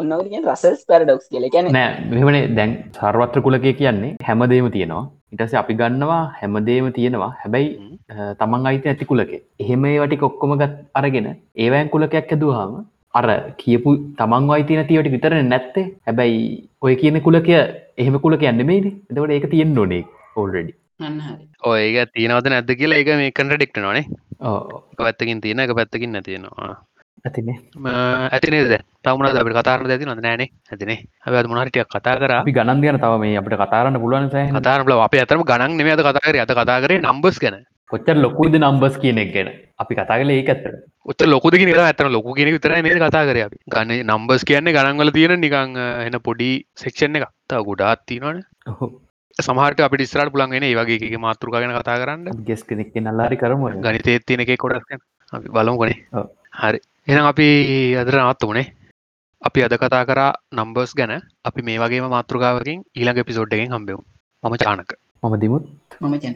ඔන්නගෙන් රසස් පැරඩොක්ස් කියල. කියන නෑ මෙමනේ දැන් සර්වත්‍ර කුලකය කියන්නේ හැමදේම තියෙනවා. ඉටස අපි ගන්නවා හැමදේම තියෙනවා. හැබැයි තමන් අයිත ඇති කුලකේ. එහෙම වටි කොක්කොම ගත් අරගෙන ඒවෑන් කුලකයක් ඇදවාම අර කියපු තමන් අයිති නැතිවට විතරන නැත්තේ. හැබැයි ඔය කියන කුලකය එහෙම කුලක යන්න මේද එතවට ඒක තියෙන් නොනේ ඕල්රෙඩි ඔය ඒක තියෙනවද නැද්ද කියලා ඒක මේ කන්ටඩෙක්ට නොනේ පැත්තකින් තියෙන එක පැත්තකින් නැතියෙනවා ඇතිනේ. ඇතිනේද තවමන අපට කතාරන ඇති නොද නෑනේ. ඇතිනේ. හැබ මොනහටියක් කතා කර. අපි ගණන් දියන තව මේ අපට කතාරන්න පුළුවන් සහ කතාරල අප අතරම ගණන් නෙම අද කතාකර අත කතා කරේ නම්බස් ගැන. කොච්චර ලොකුද නම්බස් කියන එක ගැන. අපි කතා කල ඒක ඇතර ඔත්ත ලොකුද කියෙන ඇතන ලොකු කියෙන විතර මේ කතා කර අපි. ගන්න නම්බස් කියන්නේ ගණන්වල තියෙන නිකං එන පොඩි සෙක්ෂණ එක තා ගොඩාත් තිීනවන සමහට අපි ඉස්රට පුළන්ගෙන ඒ වගේ එක මාතෘකාගෙන කතා කරන්න. ගෙස් කෙනෙක් නල්ලාරි කරම. ගනිතේත් තියෙන එක කොඩක් අපි බලමු කොනේ හරි එනම් අපි අදර නවත්තමුණේ අපි අද කතා කරා නම්බර්ස් ගැන. අපි මේ වගේම මාතෘකාවකින් ඊළඟ එපිසෝඩ්ඩගෙන් හම්බෙව් මම චානක. මම දිමුත්. මම චැන